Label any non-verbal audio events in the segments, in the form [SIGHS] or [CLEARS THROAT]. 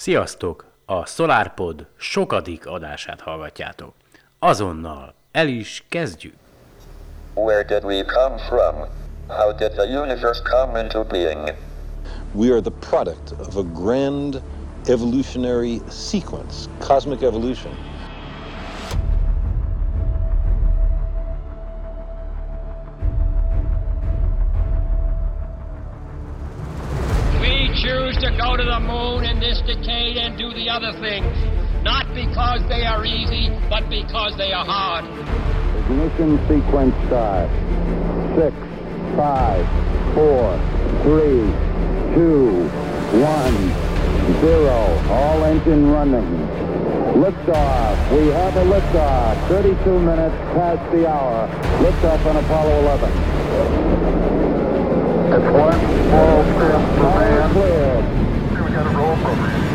Sziasztok! A SolarPod sokadik adását hallgatjátok. Azonnal el is kezdjük! Where did we come from? How did the universe come into being? We are the product of a grand evolutionary sequence, cosmic evolution. Other things, not because they are easy, but because they are hard. Ignition sequence start. Six, five, four, three, two, one, zero. All engine running. Liftoff. We have a liftoff. 32 minutes past the hour. Liftoff on Apollo 11. It's one small step for man. Cleared. We got a roll program.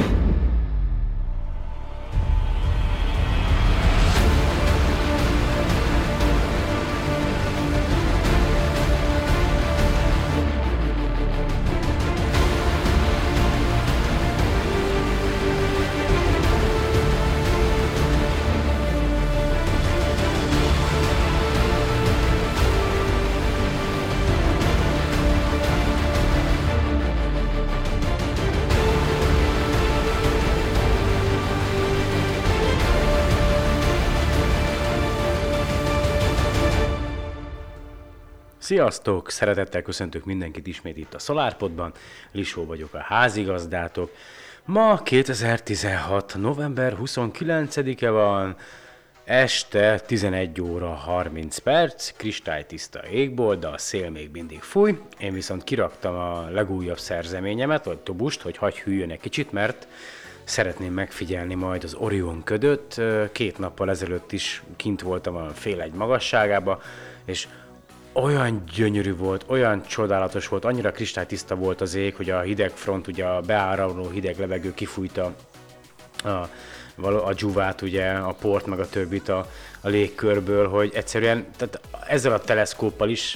Sziasztok! Szeretettel köszöntök mindenkit ismét itt a SolarPodban. Lisó vagyok a házigazdátok. Ma 2016. november 29-e van, este 11 óra 30 perc, kristálytiszta égbolt, de a szél még mindig fúj. Én viszont kiraktam a legújabb szerzeményemet, vagy tobust, hogy hagy hűljön egy kicsit, mert szeretném megfigyelni majd az Orion ködöt. Két nappal ezelőtt is kint voltam a fél egy magasságába, és olyan gyönyörű volt, olyan csodálatos volt, annyira kristálytiszta volt az ég, hogy a hideg front, ugye a beáramló hideg levegő kifújta a, a dzsuvát, ugye, a port, meg a többit a, a légkörből, hogy egyszerűen, tehát ezzel a teleszkóppal is,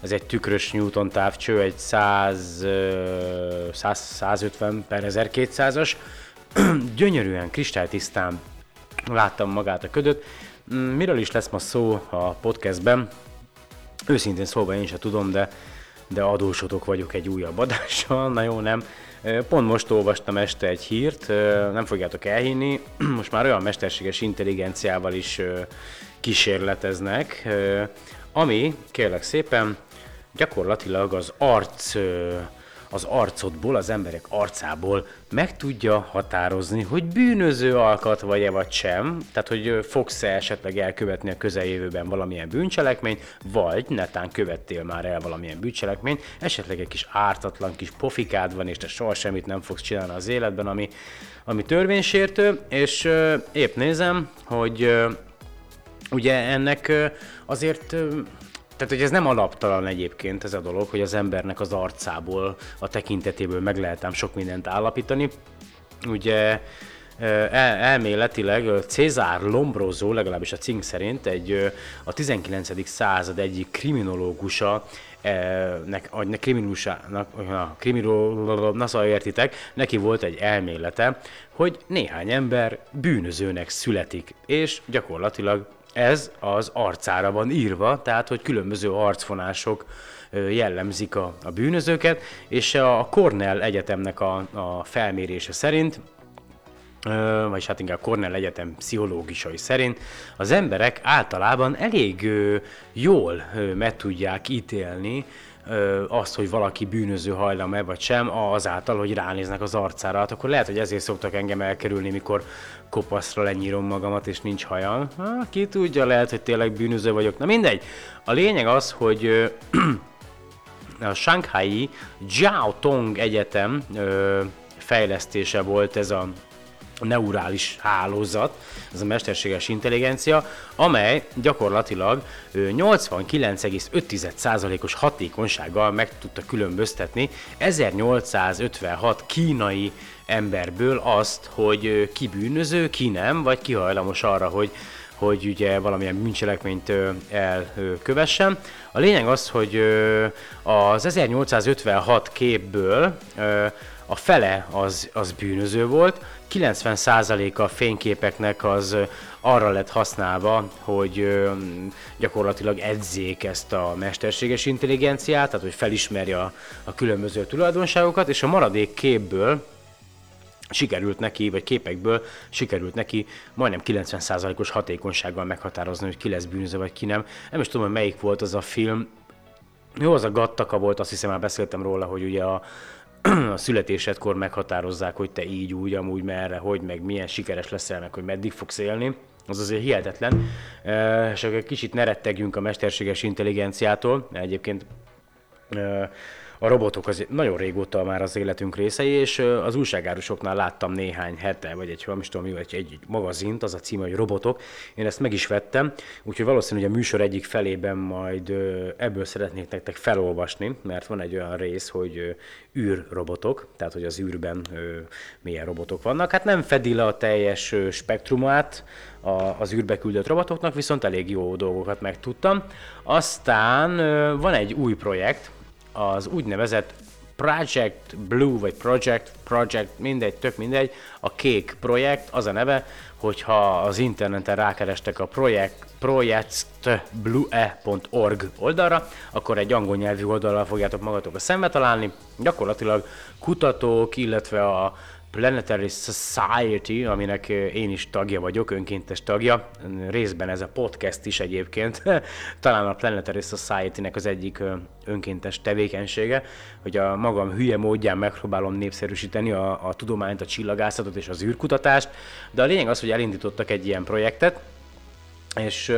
ez egy tükrös Newton távcső, egy 100, 100 150 per 1200-as, [CLEARS THROAT] gyönyörűen, kristálytisztán láttam magát a ködöt. Miről is lesz ma szó a podcastben? Őszintén szólva én sem tudom, de, de adósotok vagyok egy újabb adással, na jó, nem. Pont most olvastam este egy hírt, nem fogjátok elhinni, [CLEARS THROAT] most már olyan mesterséges intelligenciával is kísérleteznek, ami, kérlek szépen, gyakorlatilag az arc az arcodból, az emberek arcából meg tudja határozni, hogy bűnöző alkat vagy-e vagy sem, tehát hogy fogsz-e esetleg elkövetni a közeljövőben valamilyen bűncselekményt, vagy netán követtél már el valamilyen bűncselekményt, esetleg egy kis ártatlan kis pofikád van, és te soha semmit nem fogsz csinálni az életben, ami, ami törvénysértő, és épp nézem, hogy ugye ennek azért tehát, hogy ez nem alaptalan egyébként ez a dolog, hogy az embernek az arcából, a tekintetéből meg lehet ám sok mindent állapítani. Ugye el, elméletileg Cézár Lombroso, legalábbis a cink szerint, egy a 19. század egyik kriminológusa, nek, a kriminulusának, a kriminol, na szóval értitek, neki volt egy elmélete, hogy néhány ember bűnözőnek születik, és gyakorlatilag ez az arcára van írva, tehát hogy különböző arcfonások jellemzik a, a bűnözőket, és a Cornell Egyetemnek a, a felmérése szerint vagyis hát inkább Cornell Egyetem pszichológusai szerint, az emberek általában elég jól meg tudják ítélni azt, hogy valaki bűnöző hajlam-e vagy sem, azáltal, hogy ránéznek az arcára. Hát akkor lehet, hogy ezért szoktak engem elkerülni, mikor kopaszra lenyírom magamat, és nincs hajam. Ha, ki tudja, lehet, hogy tényleg bűnöző vagyok. Na mindegy. A lényeg az, hogy [CLEARS THROAT] a Shanghai Jiao Tong Egyetem fejlesztése volt ez a neurális hálózat, ez a mesterséges intelligencia, amely gyakorlatilag 89,5%-os hatékonysággal meg tudta különböztetni 1856 kínai emberből azt, hogy ki bűnöző, ki nem, vagy ki hajlamos arra, hogy hogy ugye valamilyen bűncselekményt elkövessen. A lényeg az, hogy az 1856 képből a fele az, az bűnöző volt, 90%-a a fényképeknek az arra lett használva, hogy gyakorlatilag edzék ezt a mesterséges intelligenciát, tehát hogy felismerje a, a különböző tulajdonságokat, és a maradék képből sikerült neki, vagy képekből sikerült neki majdnem 90%-os hatékonysággal meghatározni, hogy ki lesz bűnöző, vagy ki nem. Nem is tudom, hogy melyik volt az a film. Jó, az a Gattaka volt, azt hiszem már beszéltem róla, hogy ugye a, [CLEARS THROAT] a születésedkor meghatározzák, hogy te így, úgy, amúgy, merre, hogy, meg milyen sikeres leszel, meg hogy meddig fogsz élni. Az azért hihetetlen. És akkor kicsit ne rettegjünk a mesterséges intelligenciától, egyébként a robotok az nagyon régóta már az életünk részei, és az újságárusoknál láttam néhány hete, vagy egy, nem is tudom, egy, egy magazint, az a címe, hogy Robotok. Én ezt meg is vettem, úgyhogy valószínűleg a műsor egyik felében majd ebből szeretnék nektek felolvasni, mert van egy olyan rész, hogy űrrobotok, tehát hogy az űrben milyen robotok vannak. Hát nem fedi le a teljes spektrumát az űrbe küldött robotoknak, viszont elég jó dolgokat megtudtam. Aztán van egy új projekt, az úgynevezett Project Blue, vagy Project, Project, mindegy, tök mindegy, a kék projekt, az a neve, hogyha az interneten rákerestek a projekt, projectblue.org oldalra, akkor egy angol nyelvű oldalra fogjátok magatok a szembe találni. Gyakorlatilag kutatók, illetve a Planetary Society, aminek én is tagja vagyok, önkéntes tagja, részben ez a podcast is egyébként, [LAUGHS] talán a Planetary Society-nek az egyik önkéntes tevékenysége, hogy a magam hülye módján megpróbálom népszerűsíteni a, a tudományt, a csillagászatot és az űrkutatást, de a lényeg az, hogy elindítottak egy ilyen projektet, és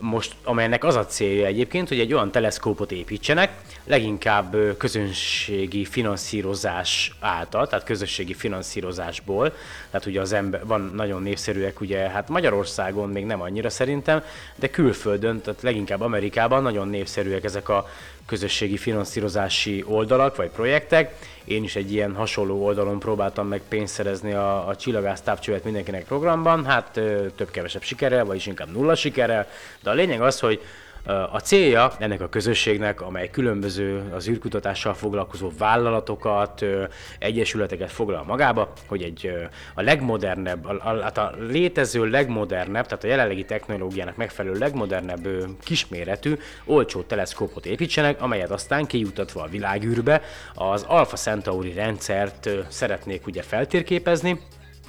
most, amelynek az a célja egyébként, hogy egy olyan teleszkópot építsenek, leginkább közönségi finanszírozás által, tehát közösségi finanszírozásból, tehát ugye az ember, van nagyon népszerűek, ugye, hát Magyarországon még nem annyira szerintem, de külföldön, tehát leginkább Amerikában nagyon népszerűek ezek a közösségi finanszírozási oldalak vagy projektek. Én is egy ilyen hasonló oldalon próbáltam meg pénzt szerezni a, a Csillagász távcsövet mindenkinek programban, hát több-kevesebb sikerrel, vagyis inkább nulla sikerrel, de a lényeg az, hogy a célja ennek a közösségnek, amely különböző az űrkutatással foglalkozó vállalatokat, egyesületeket foglal magába, hogy egy a legmodernebb, a, a, hát a létező legmodernebb, tehát a jelenlegi technológiának megfelelő legmodernebb kisméretű, olcsó teleszkópot építsenek, amelyet aztán kijutatva a világűrbe az Alpha Centauri rendszert szeretnék ugye feltérképezni,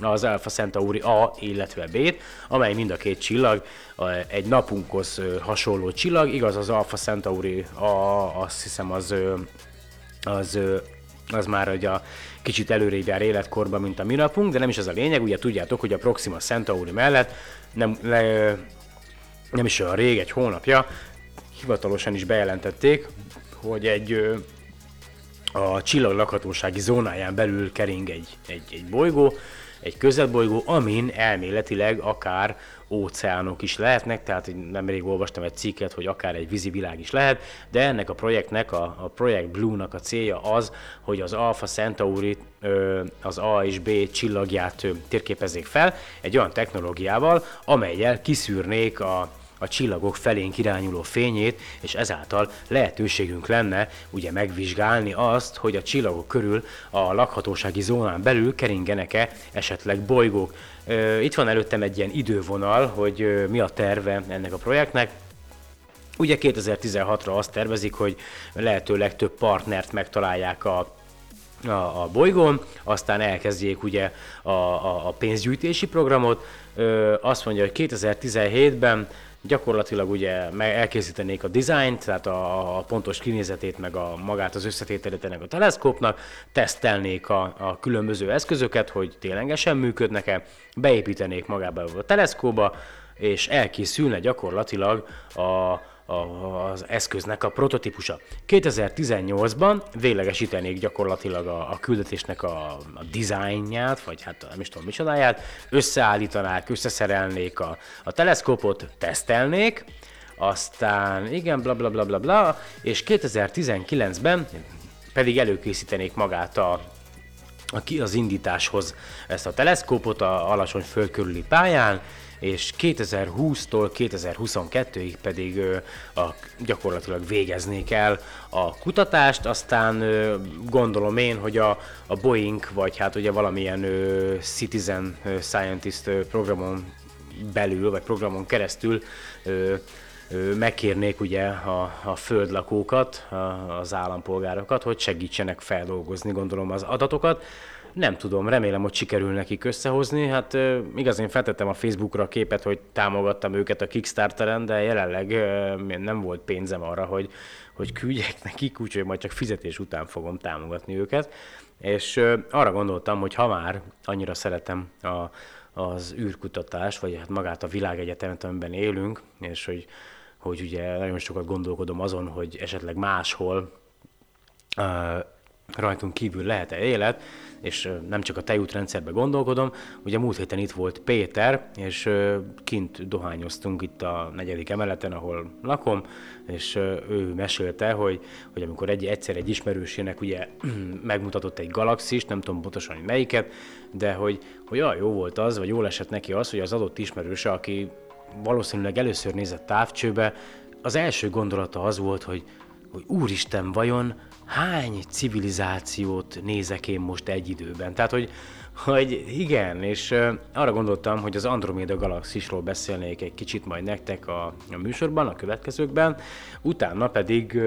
az Alpha Centauri A, illetve B-t, amely mind a két csillag egy napunkhoz hasonló csillag, igaz az Alpha Centauri A, azt hiszem az, az, az már hogy a kicsit előrébb jár életkorban, mint a mi napunk, de nem is ez a lényeg, ugye tudjátok, hogy a Proxima Centauri mellett nem, le, nem is olyan rég, egy hónapja, hivatalosan is bejelentették, hogy egy a csillag lakhatósági zónáján belül kering egy, egy, egy bolygó, egy közelbolygó, amin elméletileg akár óceánok is lehetnek, tehát nemrég olvastam egy cikket, hogy akár egy vízi világ is lehet, de ennek a projektnek, a, a Project Blue-nak a célja az, hogy az Alpha Centauri az A és B csillagját térképezzék fel egy olyan technológiával, amelyel kiszűrnék a, a csillagok felénk irányuló fényét, és ezáltal lehetőségünk lenne ugye megvizsgálni azt, hogy a csillagok körül a lakhatósági zónán belül keringenek-e esetleg bolygók. Itt van előttem egy ilyen idővonal, hogy mi a terve ennek a projektnek. Ugye 2016-ra azt tervezik, hogy lehetőleg több partnert megtalálják a a, a bolygón, aztán elkezdjék ugye a, a, a pénzgyűjtési programot. Ö, azt mondja, hogy 2017-ben gyakorlatilag ugye elkészítenék a dizájnt, tehát a, a pontos kinézetét, meg a magát az összetételét ennek a teleszkópnak, tesztelnék a, a különböző eszközöket, hogy ténylegesen működnek-e, beépítenék magába a teleszkóba, és elkészülne gyakorlatilag a, az eszköznek a prototípusa. 2018-ban véglegesítenék gyakorlatilag a, a küldetésnek a, a dizájnját, vagy hát nem is tudom micsodáját, összeállítanák, összeszerelnék a, a teleszkópot, tesztelnék, aztán igen, bla bla bla bla bla, és 2019-ben pedig előkészítenék magát a, a, az indításhoz ezt a teleszkópot a alacsony föld pályán, és 2020-tól 2022-ig pedig a, gyakorlatilag végeznék el a kutatást, aztán gondolom én, hogy a, a Boeing, vagy hát ugye valamilyen Citizen Scientist programon belül, vagy programon keresztül megkérnék ugye a, a földlakókat, az állampolgárokat, hogy segítsenek feldolgozni, gondolom, az adatokat. Nem tudom, remélem, hogy sikerül nekik összehozni. Hát igaz, én feltettem a Facebookra a képet, hogy támogattam őket a Kickstarteren, de jelenleg nem volt pénzem arra, hogy, hogy küldjek nekik, úgyhogy majd csak fizetés után fogom támogatni őket. És arra gondoltam, hogy ha már annyira szeretem a, az űrkutatás, vagy hát magát a világegyetemet, amiben élünk, és hogy, hogy ugye nagyon sokat gondolkodom azon, hogy esetleg máshol uh, rajtunk kívül lehet-e élet, és nem csak a tejútrendszerbe gondolkodom. Ugye múlt héten itt volt Péter, és kint dohányoztunk itt a negyedik emeleten, ahol lakom, és ő mesélte, hogy, hogy amikor egy, egyszer egy ismerősének ugye [CLEARS THROAT] megmutatott egy galaxist, nem tudom pontosan, hogy melyiket, de hogy, hogy olyan jó volt az, vagy jól esett neki az, hogy az adott ismerőse, aki valószínűleg először nézett távcsőbe, az első gondolata az volt, hogy, hogy úristen, vajon hány civilizációt nézek én most egy időben? Tehát, hogy, hogy igen, és arra gondoltam, hogy az Andromeda galaxisról beszélnék egy kicsit majd nektek a, a műsorban, a következőkben, utána pedig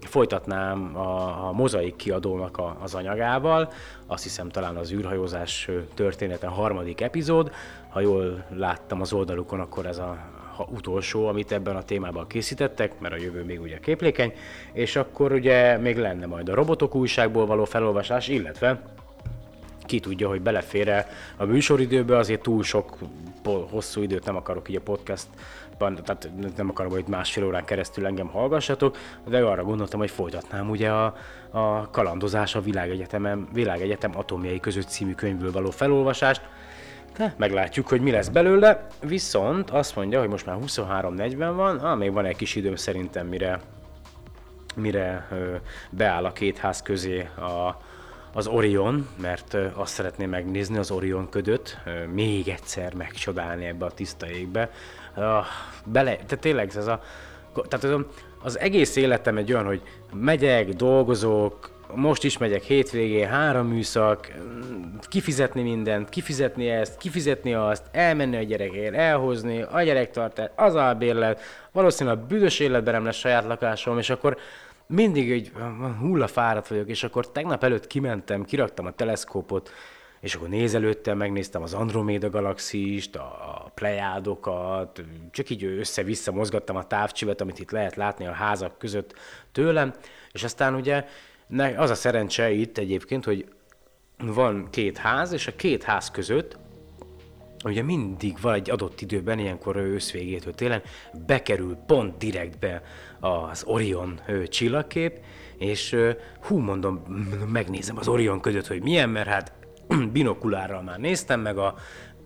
folytatnám a, a mozaik kiadónak a, az anyagával, azt hiszem talán az űrhajózás története harmadik epizód, ha jól láttam az oldalukon, akkor ez a ha utolsó, amit ebben a témában készítettek, mert a jövő még ugye képlékeny, és akkor ugye még lenne majd a robotok újságból való felolvasás, illetve ki tudja, hogy belefér-e a műsoridőbe, azért túl sok hosszú időt nem akarok így a podcastban, tehát nem akarom, hogy másfél órán keresztül engem hallgassatok, de arra gondoltam, hogy folytatnám ugye a, a kalandozás a Világegyetemen, Világegyetem Atomjai között című könyvből való felolvasást, meglátjuk, hogy mi lesz belőle, viszont azt mondja, hogy most már 23.40 van, ah, még van egy kis időm szerintem, mire, mire beáll a két ház közé a, az Orion, mert azt szeretném megnézni az Orion ködöt, még egyszer megcsodálni ebbe a tiszta égbe. Ah, bele, tehát tényleg ez a, tehát az, az egész életem egy olyan, hogy megyek, dolgozok, most is megyek hétvégén, három műszak, kifizetni mindent, kifizetni ezt, kifizetni azt, elmenni a gyerekért, elhozni, a gyerektartás, az albérlet, valószínűleg a büdös életben nem lesz saját lakásom, és akkor mindig egy hullafáradt vagyok, és akkor tegnap előtt kimentem, kiraktam a teleszkópot, és akkor nézelődtem, megnéztem az Andromeda galaxist, a plejádokat, csak így össze-vissza mozgattam a távcsivet, amit itt lehet látni a házak között tőlem, és aztán ugye az a szerencse itt egyébként, hogy van két ház, és a két ház között ugye mindig van egy adott időben, ilyenkor ősz végétől télen, bekerül pont direktbe az Orion ö, csillagkép, és hú, mondom, megnézem az Orion között, hogy milyen, mert hát [CLEARS THROAT] binokulárral már néztem meg, a,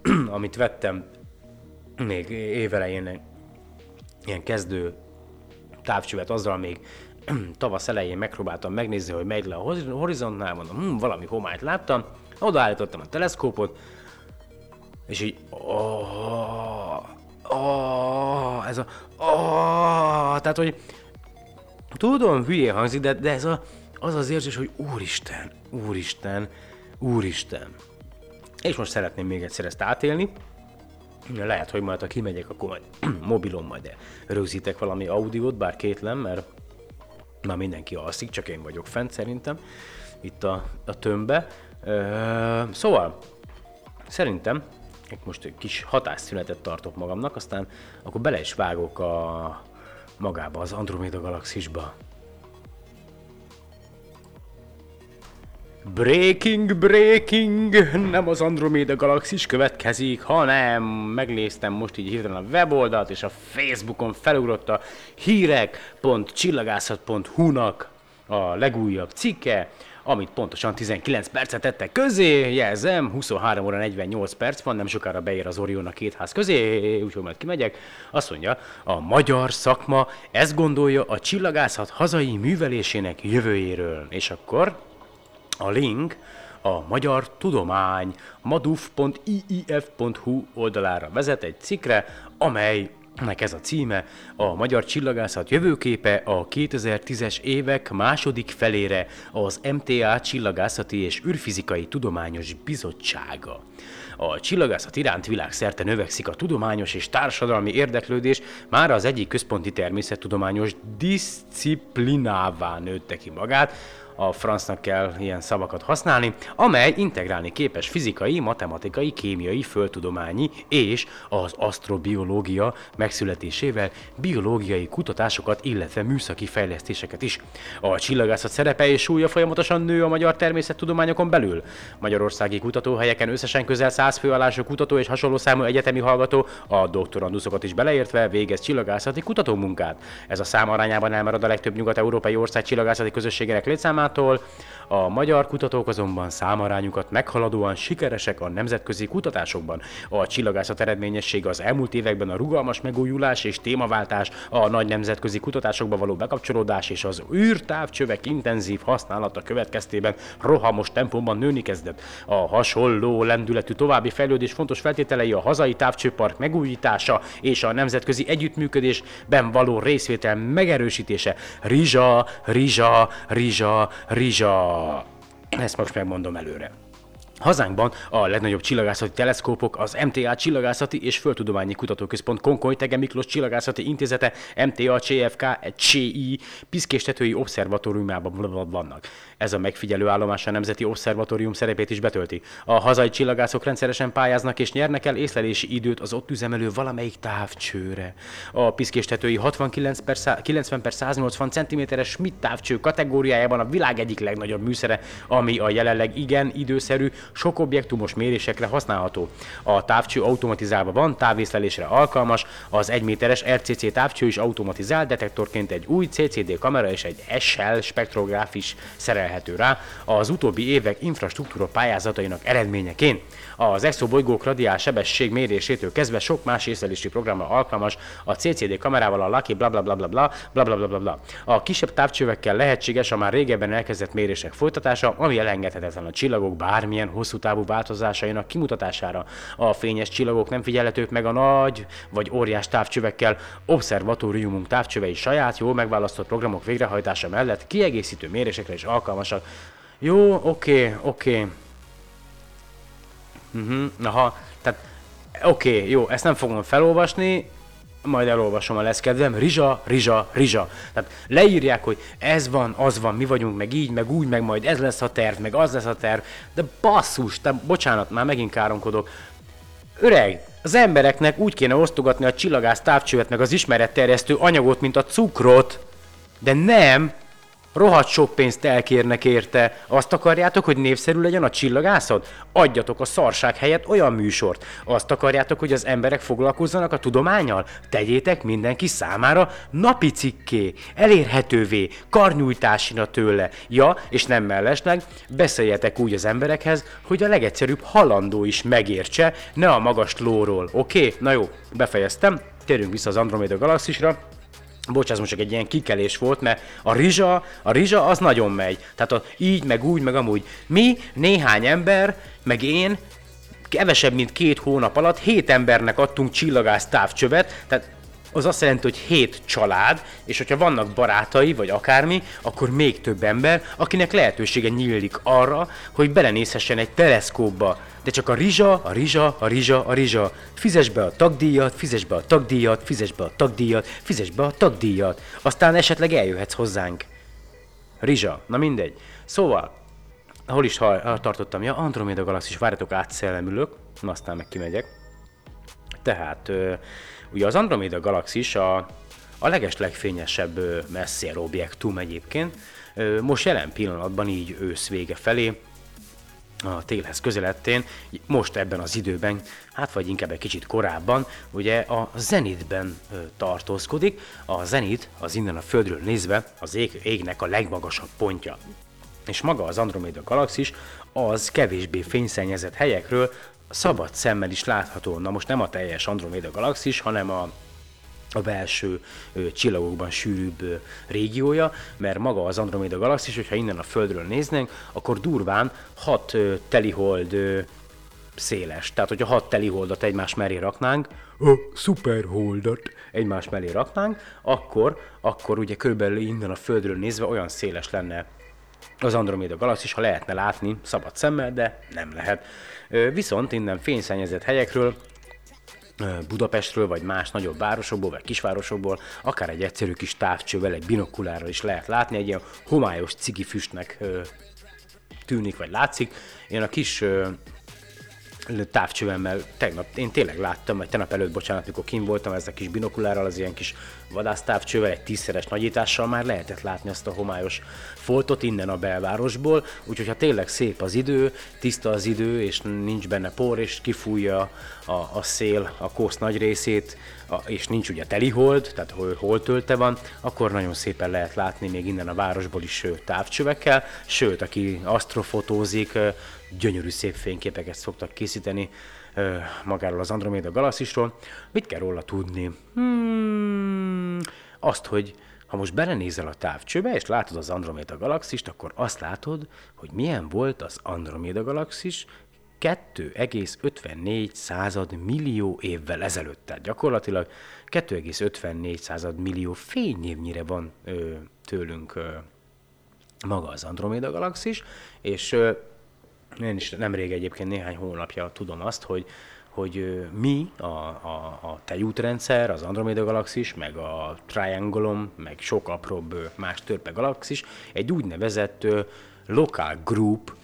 [CLEARS THROAT] amit vettem még évelején ilyen kezdő távcsövet azzal még [CLEARS THROAT] tavasz elején megpróbáltam megnézni, hogy megy le a horiz- horizontnál, mondom, hm, valami homályt láttam, odaállítottam a teleszkópot, és így, oh, oh, ez a, oh, tehát, hogy tudom, hülye hangzik, de, de ez a, az az érzés, hogy úristen, úristen, úristen. És most szeretném még egyszer ezt átélni, lehet, hogy majd ha kimegyek, akkor majd [CLEARS THROAT] mobilon majd rögzítek valami audiót, bár kétlem, mert már mindenki alszik, csak én vagyok fent szerintem, itt a, a tömbbe. Szóval, szerintem most egy kis hatásszünetet tartok magamnak, aztán akkor bele is vágok a magába, az Andromeda galaxisba. Breaking, breaking! Nem az Andromeda galaxis következik, hanem megnéztem most így hirtelen a weboldalt, és a Facebookon felugrott a hírek.csillagászat.hu-nak a legújabb cikke, amit pontosan 19 percet tettek közé, jelzem, 23 óra 48 perc van, nem sokára beér az Orion a két ház közé, úgyhogy majd kimegyek. Azt mondja, a magyar szakma ezt gondolja a csillagászat hazai művelésének jövőjéről. És akkor a link a Magyar Tudomány maduf.iif.hu oldalára vezet egy cikkre, amely nek ez a címe, a Magyar Csillagászat jövőképe a 2010-es évek második felére az MTA Csillagászati és űrfizikai Tudományos Bizottsága. A csillagászat iránt világszerte növekszik a tudományos és társadalmi érdeklődés, már az egyik központi természettudományos disziplinává nőtte ki magát, a francnak kell ilyen szavakat használni, amely integrálni képes fizikai, matematikai, kémiai, földtudományi és az asztrobiológia megszületésével biológiai kutatásokat, illetve műszaki fejlesztéseket is. A csillagászat szerepe és súlya folyamatosan nő a magyar természettudományokon belül. Magyarországi kutatóhelyeken összesen közel 100 főállású kutató és hasonló számú egyetemi hallgató, a doktoranduszokat is beleértve végez csillagászati kutatómunkát. Ez a szám arányában elmarad a legtöbb nyugat-európai ország csillagászati közösségének létszámától, a magyar kutatók azonban számarányukat meghaladóan sikeresek a nemzetközi kutatásokban. A csillagászat eredményessége az elmúlt években a rugalmas megújulás és témaváltás, a nagy nemzetközi kutatásokba való bekapcsolódás és az űrtávcsövek intenzív használata következtében rohamos tempóban nőni kezdett. A hasonló lendületű további fejlődés fontos feltételei a hazai távcsőpark megújítása és a nemzetközi együttműködésben való részvétel megerősítése. Rizsa, rizsa, rizsa, rizsa. Ezt most megmondom előre. Hazánkban a legnagyobb csillagászati teleszkópok az MTA Csillagászati és Földtudományi Kutatóközpont Konkoly Tege Miklós Csillagászati Intézete, MTA CFK, CI Piszkéstetői Obszervatóriumában vannak. Ez a megfigyelő állomás a Nemzeti Obszervatórium szerepét is betölti. A hazai csillagászok rendszeresen pályáznak és nyernek el észlelési időt az ott üzemelő valamelyik távcsőre. A piszkéstetői 69 per szá- 90 per 180 cm-es Schmidt távcső kategóriájában a világ egyik legnagyobb műszere, ami a jelenleg igen időszerű, sok objektumos mérésekre használható. A távcső automatizálva van, távészlelésre alkalmas, az 1 méteres RCC távcső is automatizált, detektorként egy új CCD kamera és egy SL spektrográf is szerelhető rá az utóbbi évek infrastruktúra pályázatainak eredményeként. Az exobolygók radiál sebesség mérésétől kezdve sok más észlelési programra alkalmas a CCD kamerával a Lucky bla bla bla bla bla bla bla bla bla. A kisebb távcsövekkel lehetséges a már régebben elkezdett mérések folytatása, ami elengedhetetlen a csillagok bármilyen hosszú távú változásainak kimutatására. A fényes csillagok nem figyelhetők meg a nagy vagy óriás távcsövekkel, obszervatóriumunk távcsövei saját, jól megválasztott programok végrehajtása mellett kiegészítő mérésekre is alkalmasak. Jó, oké, oké. Uh-huh, aha, tehát oké, okay, jó, ezt nem fogom felolvasni, majd elolvasom, ha lesz kedvem, rizsa, rizsa, rizsa. Tehát leírják, hogy ez van, az van, mi vagyunk, meg így, meg úgy, meg majd ez lesz a terv, meg az lesz a terv, de basszus, te, bocsánat, már megint káromkodok. Öreg, az embereknek úgy kéne osztogatni a csillagász távcsövet, meg az ismeretterjesztő anyagot, mint a cukrot, de nem, Rohadt sok pénzt elkérnek érte. Azt akarjátok, hogy népszerű legyen a csillagászat? Adjatok a szarság helyett olyan műsort. Azt akarjátok, hogy az emberek foglalkozzanak a tudományal? Tegyétek mindenki számára napi cikké, elérhetővé, karnyújtásina tőle. Ja, és nem mellesleg, beszéljetek úgy az emberekhez, hogy a legegyszerűbb halandó is megértse, ne a magas lóról. Oké? Okay? Na jó, befejeztem. Térjünk vissza az Andromeda galaxisra. Bocs, most csak egy ilyen kikelés volt, mert a rizsa, a rizsa az nagyon megy. Tehát a, így, meg úgy, meg amúgy. Mi, néhány ember, meg én, kevesebb, mint két hónap alatt hét embernek adtunk csillagász távcsövet, tehát az azt jelenti, hogy hét család, és hogyha vannak barátai, vagy akármi, akkor még több ember, akinek lehetősége nyílik arra, hogy belenézhessen egy teleszkópba. De csak a rizsa, a rizsa, a rizsa, a rizsa. Fizes be a tagdíjat, fizes be a tagdíjat, fizes be a tagdíjat, fizes be a tagdíjat. Aztán esetleg eljöhetsz hozzánk. Rizsa, na mindegy. Szóval, hol is tartottam? Ja, Andromeda Galaxis, várjatok, átszellemülök, na aztán meg kimegyek. Tehát, ö, ugye az Andromeda Galaxis a, a leges legfényesebb Messier objektum egyébként. Most jelen pillanatban így ősz vége felé, a télhez közeledtén, most ebben az időben, hát vagy inkább egy kicsit korábban, ugye a zenitben tartózkodik. A zenit az innen a Földről nézve az ég, égnek a legmagasabb pontja. És maga az Andromeda galaxis az kevésbé fényszennyezett helyekről szabad szemmel is látható. Na most nem a teljes Andromeda galaxis, hanem a a belső ö, csillagokban sűrűbb ö, régiója, mert maga az Andromeda galaxis, hogyha innen a Földről néznénk, akkor durván hat telihold ö, széles. Tehát, hogyha hat teliholdat egymás mellé raknánk, a szuperholdat egymás mellé raknánk, akkor, akkor ugye körülbelül innen a Földről nézve olyan széles lenne az Andromeda galaxis, ha lehetne látni szabad szemmel, de nem lehet. Viszont innen fényszennyezett helyekről Budapestről, vagy más nagyobb városokból, vagy kisvárosokból, akár egy egyszerű kis távcsővel, egy binokulárral is lehet látni, egy ilyen homályos cigifüstnek ö, tűnik, vagy látszik. Én a kis távcsövemmel tegnap, én tényleg láttam, vagy tegnap előtt, bocsánat, mikor kim voltam ezzel a kis binokulárral, az ilyen kis vadásztávcsővel, egy tízszeres nagyítással már lehetett látni azt a homályos foltot innen a belvárosból, úgyhogy ha tényleg szép az idő, tiszta az idő, és nincs benne por, és kifújja a, a szél a kósz nagy részét, a, és nincs ugye telihold, tehát hol, hol tölte van, akkor nagyon szépen lehet látni még innen a városból is ö, távcsövekkel, sőt, aki asztrofotózik, gyönyörű szép fényképeket szoktak készíteni magáról az Andromeda galaxisról. Mit kell róla tudni? Hmm, azt, hogy ha most belenézel a távcsőbe, és látod az Andromeda galaxist, akkor azt látod, hogy milyen volt az Andromeda galaxis 2,54 század millió évvel ezelőtt. Tehát gyakorlatilag 2,54 század millió fényévnyire van ö, tőlünk ö, maga az Andromeda galaxis, és ö, én is nemrég egyébként néhány hónapja tudom azt, hogy, hogy mi, a, a, a tejútrendszer, az Andromeda galaxis, meg a Triangulum, meg sok apróbb más törpe galaxis, egy úgynevezett local group,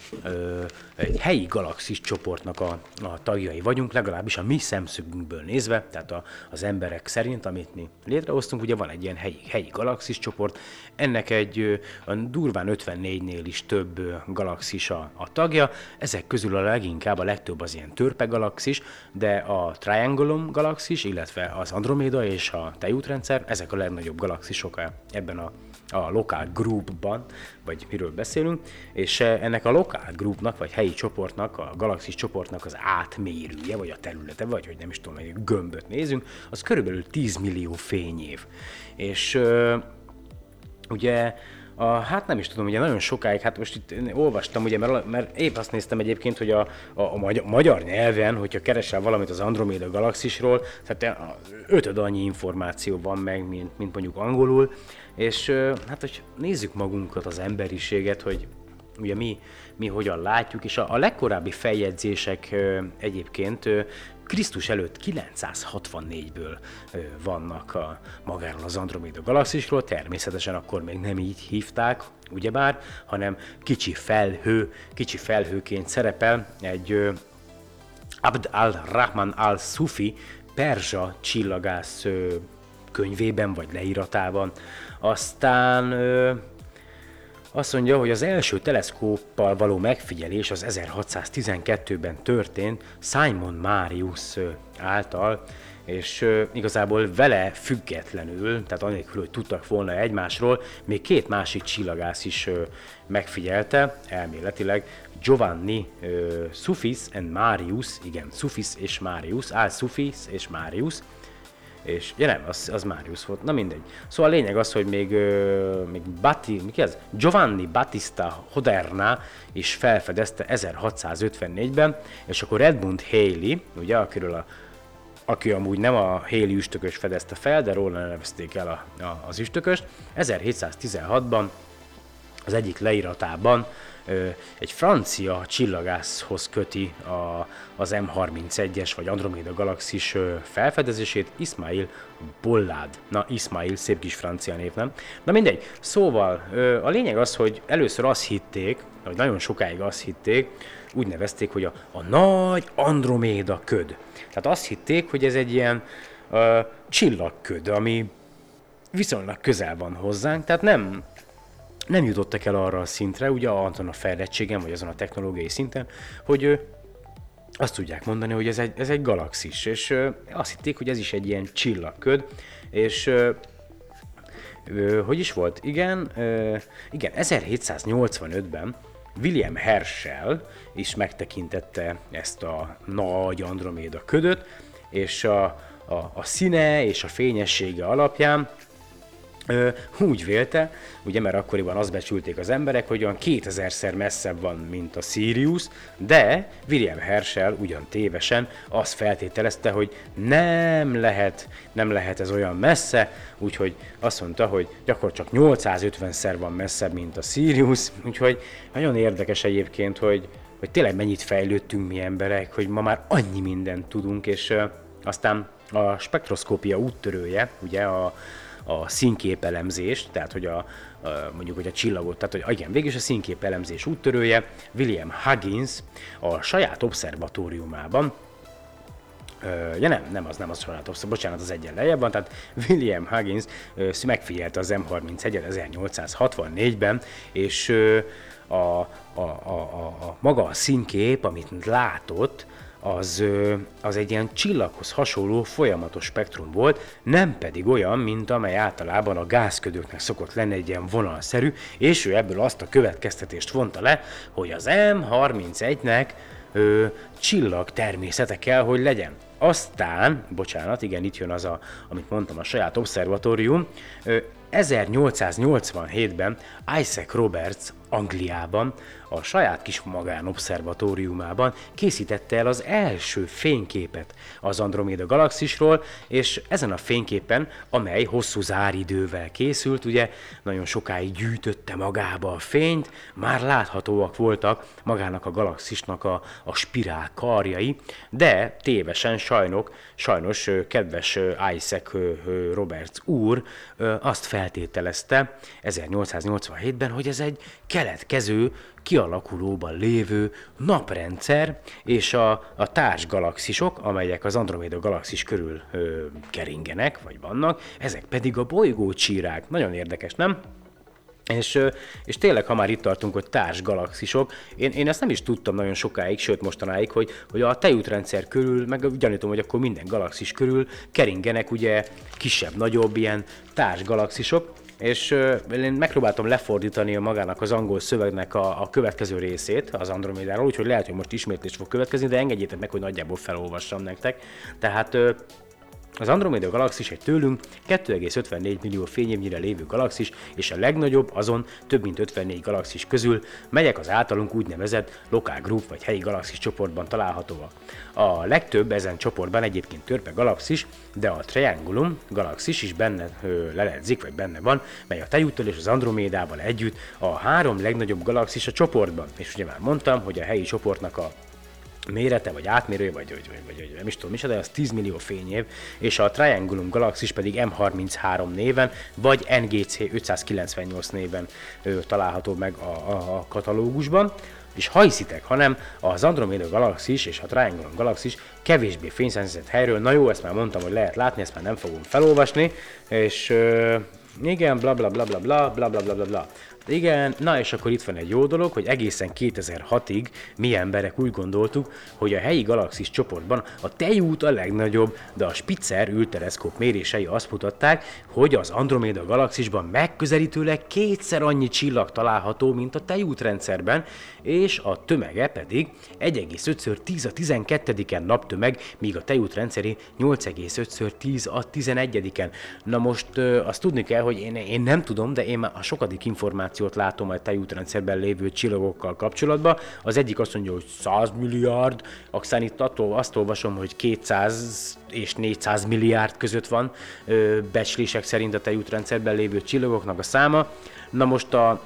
egy helyi galaxis csoportnak a, a tagjai vagyunk, legalábbis a mi szemszögünkből nézve, tehát a, az emberek szerint, amit mi létrehoztunk, ugye van egy ilyen helyi, helyi galaxis csoport, ennek egy a durván 54-nél is több galaxis a, a tagja, ezek közül a leginkább a legtöbb az ilyen törpe galaxis, de a Triangulum galaxis, illetve az Andromeda és a tejútrendszer, ezek a legnagyobb galaxisok ebben a a lokál groupban, vagy miről beszélünk, és eh, ennek a lokál groupnak, vagy helyi csoportnak, a galaxis csoportnak az átmérője, vagy a területe, vagy hogy nem is tudom, egy gömböt nézünk, az körülbelül 10 millió fényév. És ö, ugye a, hát nem is tudom, ugye nagyon sokáig, hát most itt olvastam, ugye, mert, mert épp azt néztem egyébként, hogy a, a, a magyar, magyar nyelven, hogyha keresel valamit az Andromeda galaxisról, tehát a- ötöd annyi információ van meg, mint, mint mondjuk angolul, és hát, hogy nézzük magunkat, az emberiséget, hogy ugye mi, mi hogyan látjuk, és a, a legkorábbi feljegyzések egyébként Krisztus előtt 964-ből ö, vannak a, magáról az Andromeda galaxisról, természetesen akkor még nem így hívták, ugyebár, hanem kicsi felhő, kicsi felhőként szerepel egy Abd al-Rahman al-Sufi perzsa csillagász könyvében vagy leíratában. Aztán ö, azt mondja, hogy az első teleszkóppal való megfigyelés az 1612-ben történt Simon Marius által, és igazából vele függetlenül, tehát anélkül, hogy tudtak volna egymásról, még két másik csillagász is megfigyelte, elméletileg Giovanni Sufis and Marius, igen, Sufis és Marius, Al Sufis és Marius, és ja nem, az, az Marius volt, na mindegy. Szóval a lényeg az, hogy még, ö, még Batti, mi ez? Giovanni Battista Hoderna is felfedezte 1654-ben, és akkor Edmund Haley, ugye, akiről a, aki amúgy nem a Haley üstökös fedezte fel, de róla nevezték el a, a, az üstököst, 1716-ban az egyik leíratában egy francia csillagászhoz köti a, az M31-es vagy Andromeda galaxis felfedezését, Ismail Bollad. Na, Ismail, szép kis francia név, nem? Na mindegy, szóval a lényeg az, hogy először azt hitték, vagy nagyon sokáig azt hitték, úgy nevezték, hogy a, a nagy Androméda köd. Tehát azt hitték, hogy ez egy ilyen ö, csillagköd, ami viszonylag közel van hozzánk, tehát nem, nem jutottak el arra a szintre, ugye azon a fejlettségen, vagy azon a technológiai szinten, hogy azt tudják mondani, hogy ez egy, ez egy galaxis, és azt hitték, hogy ez is egy ilyen csillagköd, és hogy is volt? Igen, igen, 1785-ben William Herschel is megtekintette ezt a nagy Androméda ködöt, és a, a, a színe és a fényessége alapján úgy vélte, ugye mert akkoriban azt becsülték az emberek, hogy olyan 2000-szer messzebb van, mint a Sirius, de William Herschel ugyan tévesen azt feltételezte, hogy nem lehet, nem lehet ez olyan messze, úgyhogy azt mondta, hogy gyakorlatilag csak 850-szer van messzebb, mint a Sirius, úgyhogy nagyon érdekes egyébként, hogy, hogy tényleg mennyit fejlődtünk mi emberek, hogy ma már annyi mindent tudunk, és aztán a spektroszkópia úttörője, ugye a, a színképelemzést, tehát hogy a, mondjuk, hogy a csillagot, tehát hogy igen, végül is a színképelemzés úttörője, William Huggins a saját obszervatóriumában, ja nem, nem az, nem az saját obszervatórium, bocsánat, az egyen lejjebb van, tehát William Huggins ö, megfigyelte az M31-et 1864-ben, és a, a, a, a, a maga a színkép, amit látott, az, az egy ilyen csillaghoz hasonló folyamatos spektrum volt, nem pedig olyan, mint amely általában a gázködőknek szokott lenni egy ilyen vonalszerű, és ő ebből azt a következtetést vonta le, hogy az M31-nek ö, csillag természete kell, hogy legyen. Aztán, bocsánat, igen, itt jön az, a, amit mondtam, a saját obszervatórium, ö, 1887-ben Isaac Roberts Angliában a saját kis magánobszervatóriumában készítette el az első fényképet az Andromeda galaxisról, és ezen a fényképen, amely hosszú záridővel készült, ugye nagyon sokáig gyűjtötte magába a fényt, már láthatóak voltak magának a galaxisnak a, a spirál karjai, de tévesen sajnok, sajnos kedves Isaac Roberts úr azt feltételezte 1887-ben, hogy ez egy keletkező kialakulóban lévő naprendszer és a, a társgalaxisok, amelyek az Andromeda galaxis körül ö, keringenek, vagy vannak, ezek pedig a bolygócsírák. Nagyon érdekes, nem? És, és tényleg, ha már itt tartunk, hogy társ galaxisok, én, én ezt nem is tudtam nagyon sokáig, sőt mostanáig, hogy, hogy a tejútrendszer körül, meg gyanítom, hogy akkor minden galaxis körül keringenek ugye kisebb-nagyobb ilyen társ galaxisok, és én megpróbáltam lefordítani a magának az angol szövegnek a, a következő részét az Andromédáról, úgyhogy lehet, hogy most ismétlés fog következni, de engedjétek meg, hogy nagyjából felolvassam nektek. Tehát az Andromeda galaxis egy tőlünk 2,54 millió fényévnyire lévő galaxis, és a legnagyobb azon több mint 54 galaxis közül, melyek az általunk úgynevezett lokál group vagy helyi galaxis csoportban találhatóak. A legtöbb ezen csoportban egyébként törpe galaxis, de a Triangulum galaxis is benne ö, leledzik, vagy benne van, mely a Tejúttal és az Andromédával együtt a három legnagyobb galaxis a csoportban. És ugye már mondtam, hogy a helyi csoportnak a mérete, vagy átmérője, vagy, vagy, vagy, vagy nem is tudom de az 10 millió fényév, és a Triangulum Galaxis pedig M33 néven, vagy NGC 598 néven ö, található meg a, a, a katalógusban. És ha hiszitek, hanem az Andromeda Galaxis és a Triangulum Galaxis kevésbé fényszennyezett helyről, na jó, ezt már mondtam, hogy lehet látni, ezt már nem fogom felolvasni, és ö, igen, bla bla bla bla bla bla bla bla bla bla. Igen, na és akkor itt van egy jó dolog, hogy egészen 2006-ig mi emberek úgy gondoltuk, hogy a helyi galaxis csoportban a tejút a legnagyobb, de a Spitzer űrteleszkóp mérései azt mutatták, hogy az Andromeda galaxisban megközelítőleg kétszer annyi csillag található, mint a tejútrendszerben, és a tömege pedig 1,5 10 a 12-en naptömeg, míg a tejút rendszeré 8,5 10 a 11-en. Na most azt tudni kell, hogy én, én nem tudom, de én már a sokadik információt látom a tejútrendszerben lévő csillagokkal kapcsolatban. Az egyik azt mondja, hogy 100 milliárd, aztán itt attól azt olvasom, hogy 200 és 400 milliárd között van ö, becslések szerint a tejútrendszerben lévő csillagoknak a száma. Na most a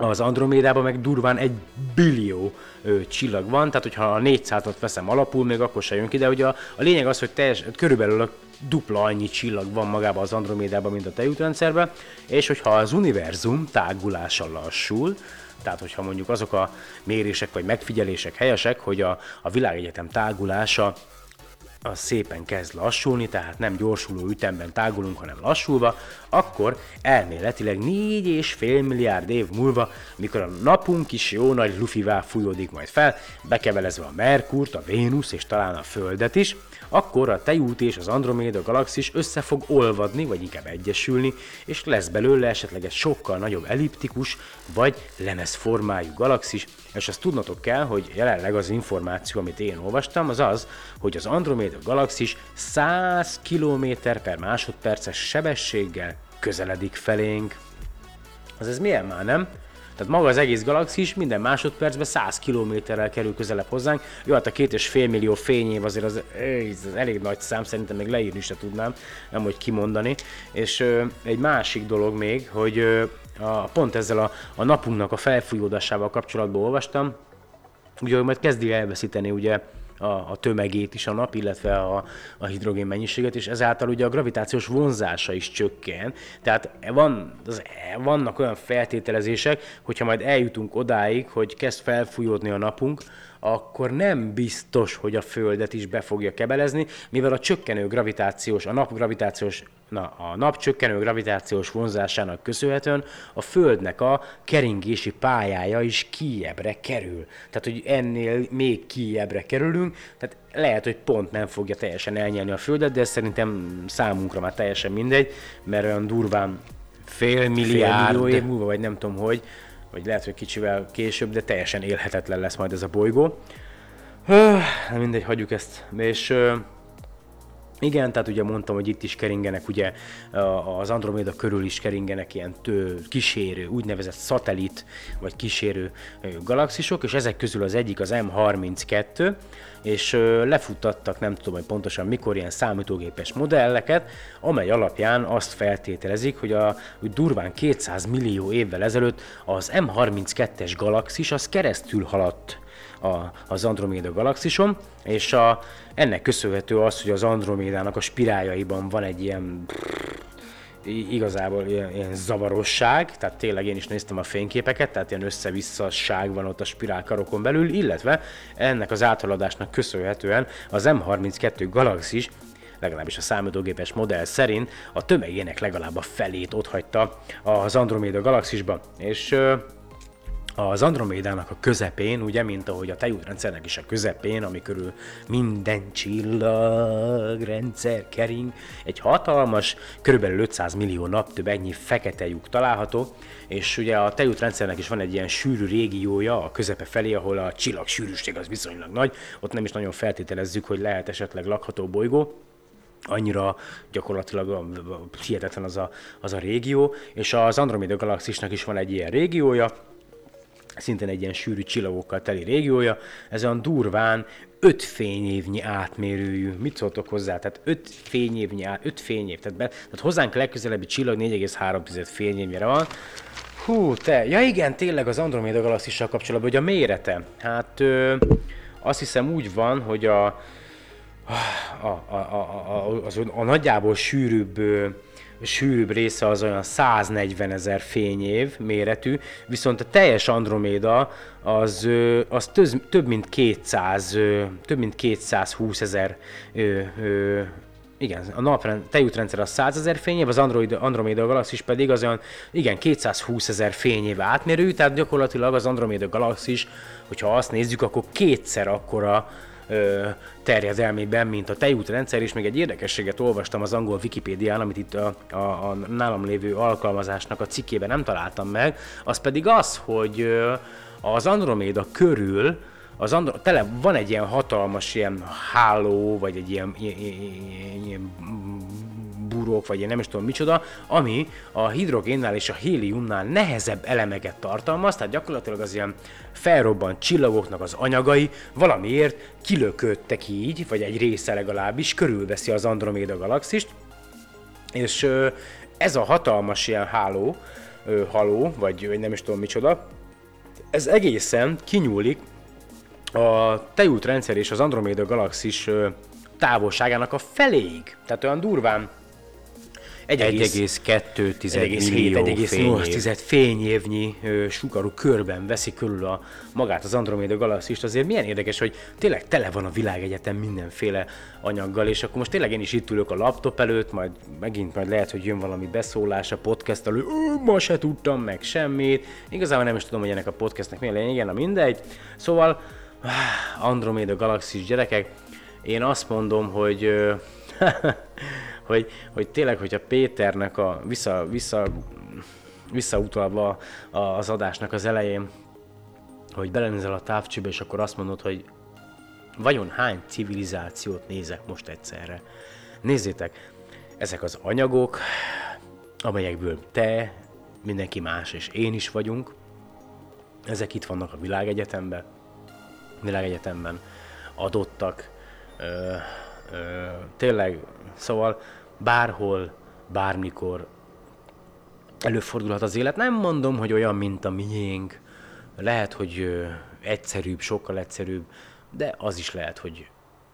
az Andromédában meg durván egy billió ö, csillag van, tehát hogyha a 400-at veszem alapul, még akkor se jön ki, de ugye a, a lényeg az, hogy teljes, körülbelül a dupla annyi csillag van magában az Andromédában, mint a tejútrendszerben, és hogyha az univerzum tágulása lassul, tehát hogyha mondjuk azok a mérések vagy megfigyelések helyesek, hogy a, a világegyetem tágulása az szépen kezd lassulni, tehát nem gyorsuló ütemben tágulunk, hanem lassulva, akkor elméletileg 4,5 milliárd év múlva, mikor a napunk is jó nagy lufivá fújódik majd fel, bekevelezve a Merkurt, a Vénusz és talán a Földet is, akkor a Tejút és az Androméda galaxis össze fog olvadni, vagy inkább egyesülni, és lesz belőle esetleg egy sokkal nagyobb elliptikus, vagy lemez formájú galaxis, És azt tudnotok kell, hogy jelenleg az információ, amit én olvastam, az az, hogy az Andromeda galaxis 100 km per másodperces sebességgel közeledik felénk. Az ez milyen már, nem? Tehát maga az egész galaxis minden másodpercben 100 kilométerrel kerül közelebb hozzánk. Jó, hát a két és fél millió fényév azért az, az elég nagy szám, szerintem még leírni se tudnám, nem hogy kimondani. És ö, egy másik dolog még, hogy ö, a, pont ezzel a, a napunknak a felfújódásával kapcsolatban olvastam, ugye majd kezdi elveszíteni ugye a, a tömegét is a nap, illetve a, a hidrogén mennyiséget, és ezáltal ugye a gravitációs vonzása is csökken. Tehát van, az, vannak olyan feltételezések, hogyha majd eljutunk odáig, hogy kezd felfújódni a napunk, akkor nem biztos, hogy a Földet is be fogja kebelezni, mivel a csökkenő gravitációs, a nap gravitációs Na, a nap csökkenő gravitációs vonzásának köszönhetően a Földnek a keringési pályája is kijebbre kerül. Tehát, hogy ennél még kijebbre kerülünk, tehát lehet, hogy pont nem fogja teljesen elnyelni a Földet, de ez szerintem számunkra már teljesen mindegy, mert olyan durván fél milliárd, fél millió év múlva, vagy nem tudom hogy, vagy lehet, hogy kicsivel később, de teljesen élhetetlen lesz majd ez a bolygó. Öh, mindegy, hagyjuk ezt. És igen, tehát ugye mondtam, hogy itt is keringenek, ugye az Andromeda körül is keringenek ilyen tő, kísérő, úgynevezett szatellit, vagy kísérő galaxisok, és ezek közül az egyik az M32, és lefuttattak, nem tudom, hogy pontosan mikor, ilyen számítógépes modelleket, amely alapján azt feltételezik, hogy a hogy durván 200 millió évvel ezelőtt az M32-es galaxis az keresztül haladt a, az Andromeda galaxison, és a, ennek köszönhető az, hogy az Andromédának a spiráljaiban van egy ilyen igazából ilyen, ilyen zavarosság, tehát tényleg én is néztem a fényképeket, tehát ilyen össze-visszasság van ott a spirálkarokon belül, illetve ennek az áthaladásnak köszönhetően az M32 galaxis legalábbis a számítógépes modell szerint a tömegének legalább a felét otthagyta az Andromeda galaxisba, és az Andromédának a közepén, ugye, mint ahogy a tejútrendszernek is a közepén, ami minden csillagrendszer kering, egy hatalmas, körülbelül 500 millió nap több ennyi fekete lyuk található, és ugye a tejútrendszernek is van egy ilyen sűrű régiója a közepe felé, ahol a csillag sűrűség az viszonylag nagy, ott nem is nagyon feltételezzük, hogy lehet esetleg lakható bolygó, annyira gyakorlatilag hihetetlen az a, az a régió, és az Andromeda galaxisnak is van egy ilyen régiója, szintén egy ilyen sűrű csillagokkal teli régiója, ez olyan durván 5 fényévnyi átmérőjű. Mit szóltok hozzá? Tehát 5 fényévnyi, 5 fényév. Tehát, be, tehát hozzánk legközelebbi csillag 4,3 fényévnyire van. Hú, te, ja igen, tényleg az Andromeda galaxissal kapcsolatban, hogy a mérete. Hát ö, azt hiszem úgy van, hogy a, a, a, a, a, a, a, a nagyjából sűrűbb sűrűbb része az olyan 140 ezer fényév méretű, viszont a teljes Androméda az, az töz, több mint 200, több mint 220 ezer igen, a naprend, tejútrendszer az 100 ezer fényév, az Android, Andromeda galaxis pedig az olyan, igen, 220 ezer fényév átmérő, tehát gyakorlatilag az Andromeda galaxis, hogyha azt nézzük, akkor kétszer akkora ö, terjedelmében, mint a tejútrendszer, és még egy érdekességet olvastam az angol Wikipédián, amit itt a, a, a nálam lévő alkalmazásnak a cikkében nem találtam meg, az pedig az, hogy ö, az Androméda körül az Andro- tele van egy ilyen hatalmas ilyen háló, vagy egy ilyen, ilyen, ilyen, burok, vagy én nem is tudom micsoda, ami a hidrogénnál és a héliumnál nehezebb elemeket tartalmaz, tehát gyakorlatilag az ilyen felrobbant csillagoknak az anyagai valamiért kilöködtek így, vagy egy része legalábbis körülveszi az Andromeda galaxist, és ez a hatalmas ilyen háló, haló, vagy nem is tudom micsoda, ez egészen kinyúlik a tejútrendszer és az Andromeda galaxis távolságának a feléig. Tehát olyan durván 1,2 millió 1,8 fényévnyi sugarú körben veszi körül a, magát az Andromeda galaxist, azért milyen érdekes, hogy tényleg tele van a világegyetem mindenféle anyaggal, és akkor most tényleg én is itt ülök a laptop előtt, majd megint majd lehet, hogy jön valami beszólás a podcast elő, ma se tudtam meg semmit, igazából nem is tudom, hogy ennek a podcastnek mi a lényege, na mindegy. Szóval [SIGHS] Andromeda galaxis gyerekek, én azt mondom, hogy [LAUGHS] hogy, hogy tényleg, hogyha Péternek a vissza, vissza, visszautalva az adásnak az elején, hogy belenézel a távcsőbe, és akkor azt mondod, hogy vajon hány civilizációt nézek most egyszerre. Nézzétek, ezek az anyagok, amelyekből te, mindenki más és én is vagyunk, ezek itt vannak a világegyetemben, világegyetemben adottak, ö, ö, tényleg, szóval bárhol, bármikor előfordulhat az élet. Nem mondom, hogy olyan, mint a miénk, lehet, hogy egyszerűbb, sokkal egyszerűbb, de az is lehet, hogy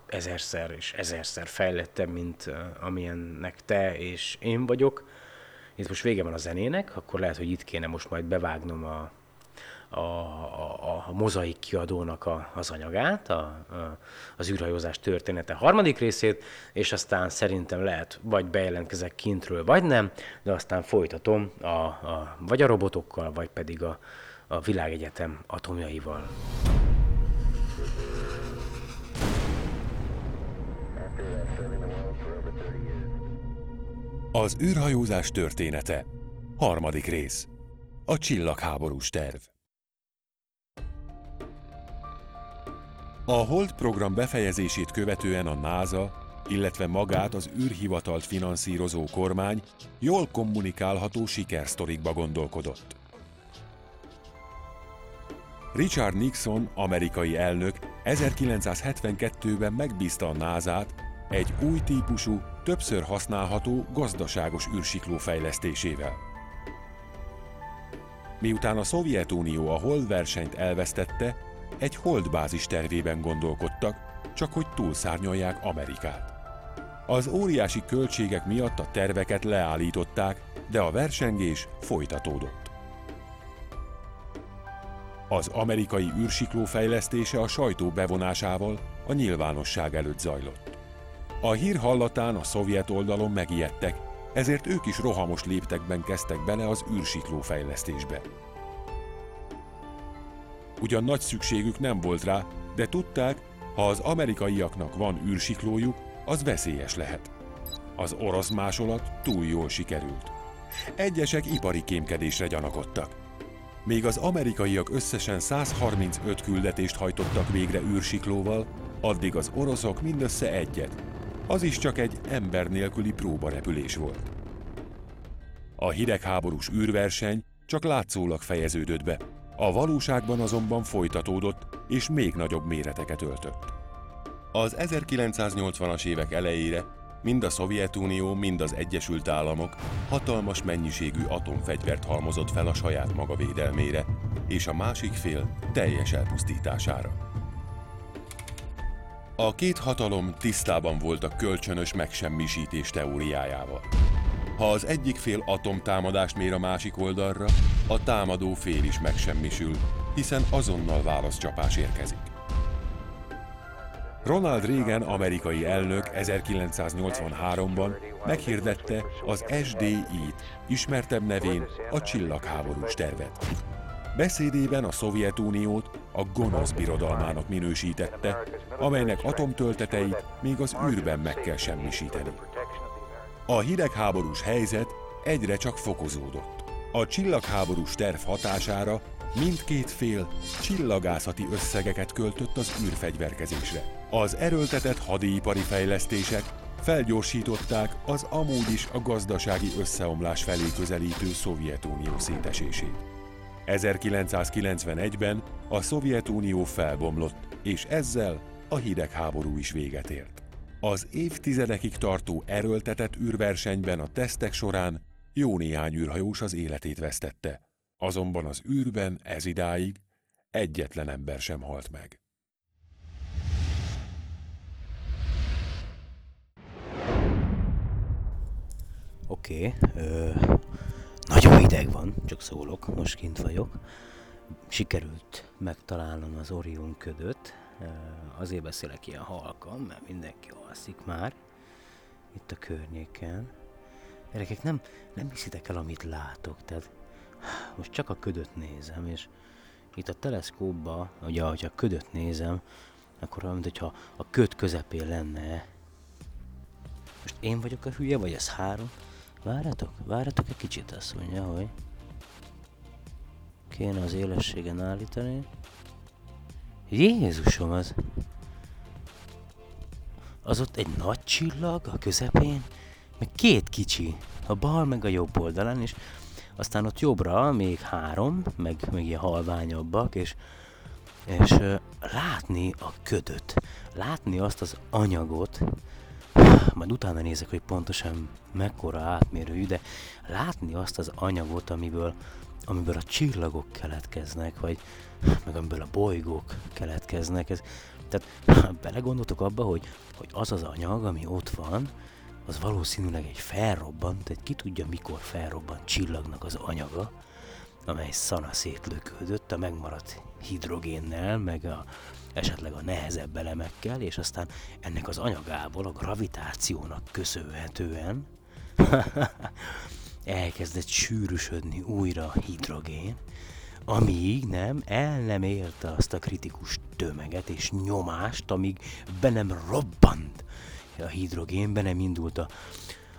ezerszer és ezerszer fejlettebb, mint amilyennek te és én vagyok. Itt most vége van a zenének, akkor lehet, hogy itt kéne most majd bevágnom a, a, a, a mozaik kiadónak a, az anyagát, a, a, az űrhajózás története harmadik részét, és aztán szerintem lehet vagy bejelentkezek kintről, vagy nem, de aztán folytatom a, a, vagy a robotokkal, vagy pedig a, a világegyetem atomjaival. Az űrhajózás története. Harmadik rész. A csillagháborús terv. A Hold program befejezését követően a NASA, illetve magát az űrhivatalt finanszírozó kormány jól kommunikálható sikersztorikba gondolkodott. Richard Nixon, amerikai elnök 1972-ben megbízta a NASA-t egy új típusú, többször használható gazdaságos űrsikló fejlesztésével. Miután a Szovjetunió a Hold versenyt elvesztette, egy Hold bázis tervében gondolkodtak, csak hogy túlszárnyalják Amerikát. Az óriási költségek miatt a terveket leállították, de a versengés folytatódott. Az amerikai űrsikló fejlesztése a sajtó bevonásával a nyilvánosság előtt zajlott. A hír hallatán a szovjet oldalon megijedtek, ezért ők is rohamos léptekben kezdtek bele az űrsikló fejlesztésbe. Ugyan nagy szükségük nem volt rá, de tudták, ha az amerikaiaknak van űrsiklójuk, az veszélyes lehet. Az orosz másolat túl jól sikerült. Egyesek ipari kémkedésre gyanakodtak. Még az amerikaiak összesen 135 küldetést hajtottak végre űrsiklóval, addig az oroszok mindössze egyet, az is csak egy ember nélküli próbarepülés volt. A hidegháborús űrverseny csak látszólag fejeződött be, a valóságban azonban folytatódott és még nagyobb méreteket öltött. Az 1980-as évek elejére mind a Szovjetunió, mind az Egyesült Államok hatalmas mennyiségű atomfegyvert halmozott fel a saját maga védelmére, és a másik fél teljes elpusztítására. A két hatalom tisztában volt a kölcsönös megsemmisítés teóriájával. Ha az egyik fél atomtámadást mér a másik oldalra, a támadó fél is megsemmisül, hiszen azonnal válaszcsapás érkezik. Ronald Reagan amerikai elnök 1983-ban meghirdette az SDI-t, ismertebb nevén a csillagháborús tervet. Beszédében a Szovjetuniót a gonosz birodalmának minősítette, amelynek atomtölteteit még az űrben meg kell semmisíteni. A hidegháborús helyzet egyre csak fokozódott. A csillagháborús terv hatására mindkét fél csillagászati összegeket költött az űrfegyverkezésre. Az erőltetett hadipari fejlesztések felgyorsították az amúgy is a gazdasági összeomlás felé közelítő Szovjetunió szétesését. 1991-ben a Szovjetunió felbomlott, és ezzel a hidegháború is véget ért. Az évtizedekig tartó erőltetett űrversenyben a tesztek során jó néhány űrhajós az életét vesztette, azonban az űrben ez idáig egyetlen ember sem halt meg. Oké, okay, nagyon hideg van, csak szólok, most kint vagyok. Sikerült megtalálnom az Orion ködöt, azért beszélek ilyen halkan, mert mindenki alszik már itt a környéken. Gyerekek, nem, nem hiszitek el, amit látok, tehát most csak a ködöt nézem, és itt a teleszkópba, ugye, hogyha a ködöt nézem, akkor olyan, mintha a köd közepén lenne. Most én vagyok a hülye, vagy ez három? Várjatok, várjatok egy kicsit, azt mondja, hogy kéne az élességen állítani. Jézusom, az... Az ott egy nagy csillag a közepén, meg két kicsi, a bal meg a jobb oldalán, és aztán ott jobbra még három, meg, meg ilyen halványabbak, és, és látni a ködöt, látni azt az anyagot, majd utána nézek, hogy pontosan mekkora átmérőjű, de látni azt az anyagot, amiből, amiből a csillagok keletkeznek, vagy meg amiből a bolygók keletkeznek. Ez, tehát belegondoltok abba, hogy, hogy az az anyag, ami ott van, az valószínűleg egy felrobbant, egy ki tudja mikor felrobbant csillagnak az anyaga, amely szana szétlökődött a megmaradt hidrogénnel, meg a, esetleg a nehezebb elemekkel, és aztán ennek az anyagából, a gravitációnak köszönhetően [LAUGHS] elkezdett sűrűsödni újra a hidrogén, amíg nem, el nem érte azt a kritikus tömeget és nyomást, amíg be nem robbant. A hidrogén, be nem indult a,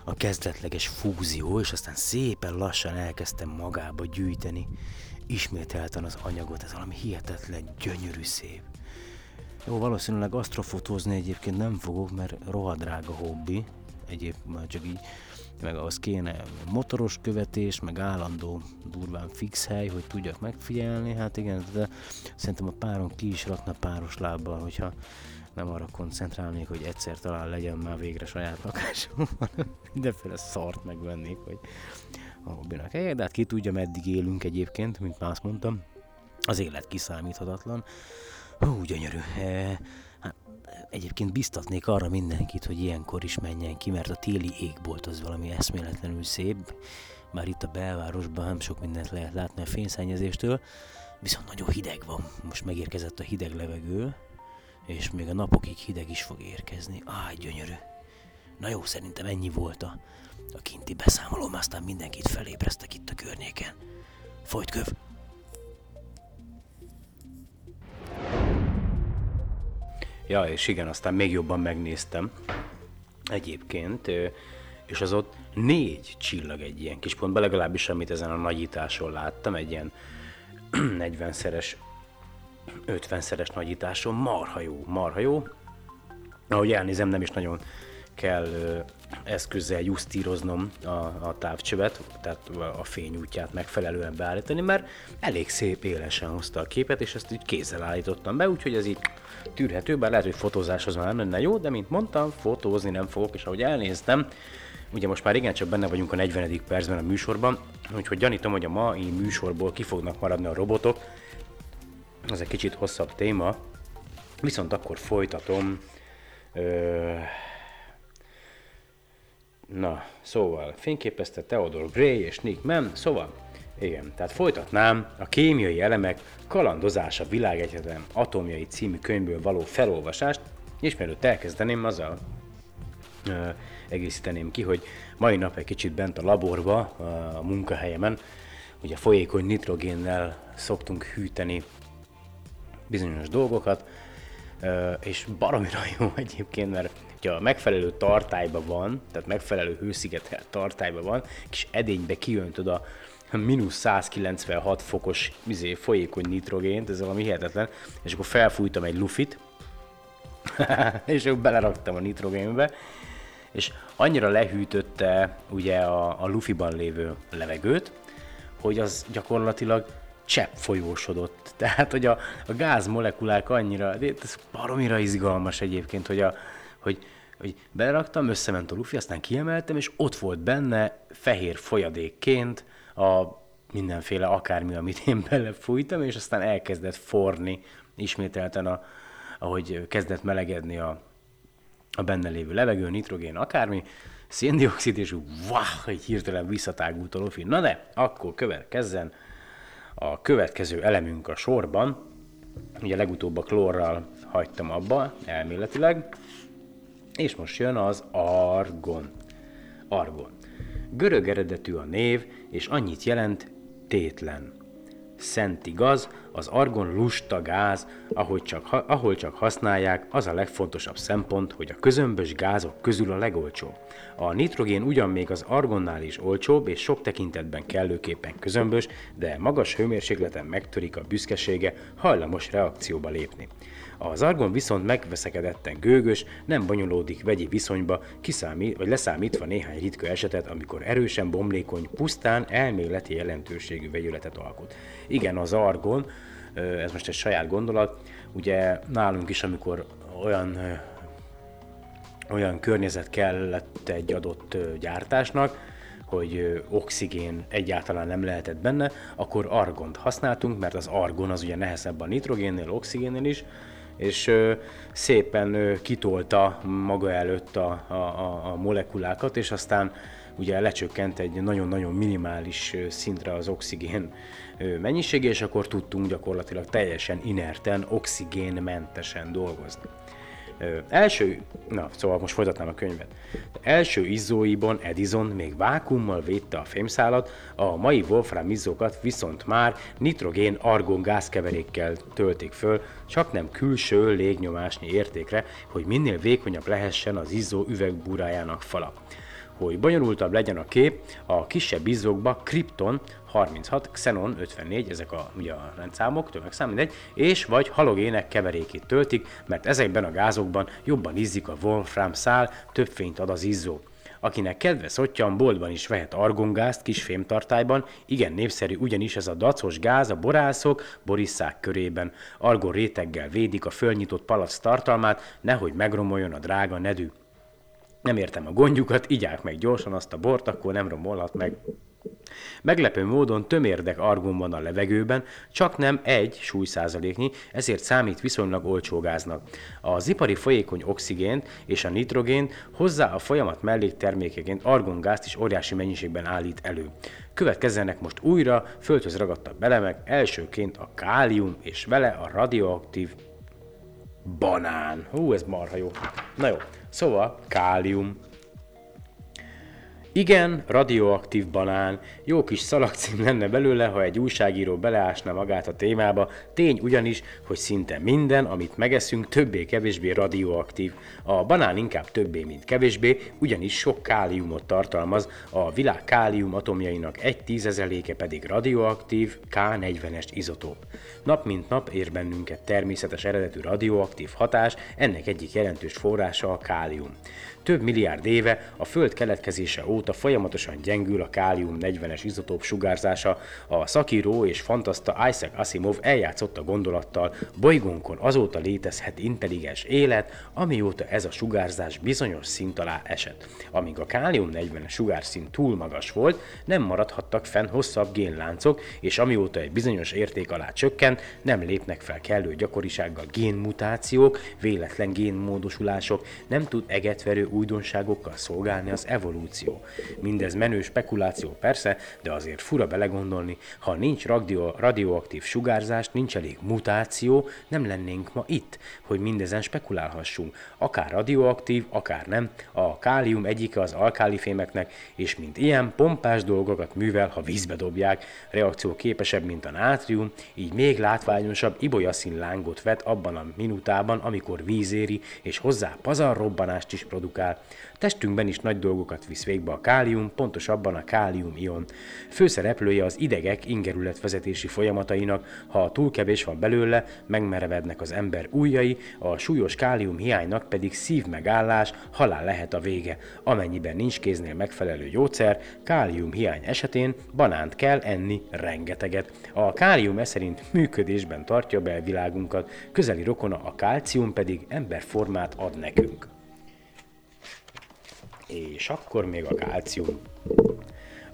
a kezdetleges fúzió, és aztán szépen lassan elkezdtem magába gyűjteni. Ismételten az anyagot, ez valami hihetetlen, gyönyörű szép. Jó, valószínűleg asztrofotózni egyébként nem fogok, mert rohadrága hobbi, egyéb már csak így, meg az kéne motoros követés, meg állandó durván fix hely, hogy tudjak megfigyelni, hát igen, de szerintem a páron ki is rakna páros lábbal, hogyha nem arra koncentrálnék, hogy egyszer talán legyen már végre saját lakásom, [LAUGHS] mindenféle szart megvennék, hogy a hobbinak helye, de hát ki tudja, meddig élünk egyébként, mint már azt mondtam, az élet kiszámíthatatlan. Hú, gyönyörű. E, egyébként biztatnék arra mindenkit, hogy ilyenkor is menjen ki, mert a téli égbolt az valami eszméletlenül szép. Már itt a belvárosban nem sok mindent lehet látni a fényszennyezéstől, viszont nagyon hideg van. Most megérkezett a hideg levegő, és még a napokig hideg is fog érkezni. Áj, gyönyörű. Na jó, szerintem ennyi volt a, a kinti beszámolóm, aztán mindenkit felébreztek itt a környéken. Folyt köv! Ja, és igen, aztán még jobban megnéztem egyébként, és az ott négy csillag egy ilyen kis pontban, legalábbis amit ezen a nagyításon láttam, egy ilyen [CLEARS THROAT] 40-szeres, 50-szeres nagyításon, marha jó, marha jó. Ahogy elnézem, nem is nagyon kell eszközzel jusztíroznom a, a távcsövet, tehát a fényútját megfelelően beállítani, mert elég szép élesen hozta a képet, és ezt így kézzel állítottam be, úgyhogy ez így tűrhető, bár lehet, hogy fotózáshoz már nem lenne jó, de mint mondtam, fotózni nem fogok, és ahogy elnéztem, ugye most már igen csak benne vagyunk a 40. percben a műsorban, úgyhogy gyanítom, hogy a mai műsorból ki fognak maradni a robotok, ez egy kicsit hosszabb téma, viszont akkor folytatom. Ö... Na, szóval fényképezte Theodore Gray és Nick Mann, szóval igen, tehát folytatnám a kémiai elemek kalandozása világegyetem atomjai című könyvből való felolvasást, és mielőtt elkezdeném, azzal ö, egészíteném ki, hogy mai nap egy kicsit bent a laborba, a munkahelyemen, ugye folyékony nitrogénnel szoktunk hűteni bizonyos dolgokat, ö, és baromira [LAUGHS] jó egyébként, mert hogyha megfelelő tartályban van, tehát megfelelő hőszigetel tartályban van, kis edénybe kiöntöd a mínusz 196 fokos izé, folyékony nitrogént, ez valami hihetetlen, és akkor felfújtam egy lufit, [LAUGHS] és akkor beleraktam a nitrogénbe, és annyira lehűtötte ugye a, a lufiban lévő levegőt, hogy az gyakorlatilag csepp folyósodott. [LAUGHS] Tehát, hogy a, a gázmolekulák annyira, ez baromira izgalmas egyébként, hogy, a, hogy, hogy beraktam, összement a lufi, aztán kiemeltem, és ott volt benne fehér folyadékként a mindenféle akármi, amit én [LAUGHS] belefújtam, és aztán elkezdett forni ismételten, a, ahogy kezdett melegedni a, a benne lévő levegő, nitrogén, akármi, széndiokszid, és wow, egy hirtelen visszatágult a lofi. Na de, akkor következzen a következő elemünk a sorban. Ugye legutóbb a klórral hagytam abba, elméletileg, és most jön az argon. Argon. Görög eredetű a név, és annyit jelent tétlen. szent igaz, az argon lusta gáz, ahogy csak, ahol csak használják, az a legfontosabb szempont, hogy a közömbös gázok közül a legolcsóbb. A nitrogén ugyan még az argonnál is olcsóbb, és sok tekintetben kellőképpen közömbös, de magas hőmérsékleten megtörik a büszkesége, hajlamos reakcióba lépni. Az argon viszont megveszekedetten gőgös, nem bonyolódik vegyi viszonyba, kiszámít, vagy leszámítva néhány ritka esetet, amikor erősen bomlékony, pusztán elméleti jelentőségű vegyületet alkot. Igen, az argon, ez most egy saját gondolat, ugye nálunk is, amikor olyan olyan környezet kellett egy adott gyártásnak, hogy oxigén egyáltalán nem lehetett benne, akkor argont használtunk, mert az argon az ugye nehezebb a nitrogénnél, oxigénnél is, és szépen kitolta maga előtt a, a, a, molekulákat, és aztán ugye lecsökkent egy nagyon-nagyon minimális szintre az oxigén mennyisége, és akkor tudtunk gyakorlatilag teljesen inerten, oxigénmentesen dolgozni. Ö, első, na, szóval most folytatnám a könyvet. Első izzóiban Edison még vákummal védte a fémszálat, a mai Wolfram izzókat viszont már nitrogén-argon gázkeverékkel töltik föl, csak nem külső légnyomásnyi értékre, hogy minél vékonyabb lehessen az izzó üvegbúrájának fala. Hogy bonyolultabb legyen a kép, a kisebb izzókba kripton 36, xenon 54, ezek a, ugye a rendszámok, tömegszám, mindegy, és vagy halogének keverékét töltik, mert ezekben a gázokban jobban izzik a wolfram szál, több fényt ad az izzó. Akinek kedve szottyan, boltban is vehet argongázt kis fémtartályban, igen népszerű ugyanis ez a dacos gáz a borászok, borisszák körében. Argon réteggel védik a fölnyitott palac tartalmát, nehogy megromoljon a drága nedű. Nem értem a gondjukat, igyák meg gyorsan azt a bort, akkor nem romolhat meg. Meglepő módon tömérdek argon van a levegőben, csak nem egy súlyszázaléknyi, ezért számít viszonylag olcsó gáznak. Az ipari folyékony oxigént és a nitrogént hozzá a folyamat melléktermékeként argongázt is óriási mennyiségben állít elő. Következzenek most újra földhöz ragadtabb elemek, elsőként a kálium és vele a radioaktív banán. Hú, ez marha jó. Na jó, szóval kálium. Igen, radioaktív banán. Jó kis szalagcím lenne belőle, ha egy újságíró beleásna magát a témába. Tény ugyanis, hogy szinte minden, amit megeszünk, többé-kevésbé radioaktív. A banán inkább többé, mint kevésbé, ugyanis sok káliumot tartalmaz, a világ kálium atomjainak egy tízezeléke pedig radioaktív K40-es izotóp. Nap mint nap ér bennünket természetes eredetű radioaktív hatás, ennek egyik jelentős forrása a kálium. Több milliárd éve a Föld keletkezése óta folyamatosan gyengül a kálium 40-es izotóp sugárzása. A szakíró és fantaszta Isaac Asimov eljátszott a gondolattal, bolygónkon azóta létezhet intelligens élet, amióta ez a sugárzás bizonyos szint alá esett. Amíg a kálium 40-es sugárszint túl magas volt, nem maradhattak fenn hosszabb génláncok, és amióta egy bizonyos érték alá csökkent, nem lépnek fel kellő gyakorisággal génmutációk, véletlen génmódosulások, nem tud egetverő újdonságokkal szolgálni az evolúció. Mindez menő spekuláció persze, de azért fura belegondolni, ha nincs radio, radioaktív sugárzás, nincs elég mutáció, nem lennénk ma itt, hogy mindezen spekulálhassunk. Akár radioaktív, akár nem, a kálium egyike az alkálifémeknek, és mint ilyen pompás dolgokat művel, ha vízbe dobják, reakció képesebb, mint a nátrium, így még látványosabb ibolyaszín lángot vet abban a minutában, amikor vízéri, és hozzá pazarrobbanást is produkál. Testünkben is nagy dolgokat visz végbe a kálium, pontosabban a kálium-ion. Főszereplője az idegek ingerületvezetési folyamatainak, ha túl kevés van belőle, megmerevednek az ember ujjai, a súlyos kálium hiánynak pedig szívmegállás, halál lehet a vége. Amennyiben nincs kéznél megfelelő gyógyszer, kálium hiány esetén banánt kell enni rengeteget. A kálium e szerint működésben tartja belvilágunkat, közeli rokona a kálcium pedig emberformát ad nekünk. És akkor még a kálcium.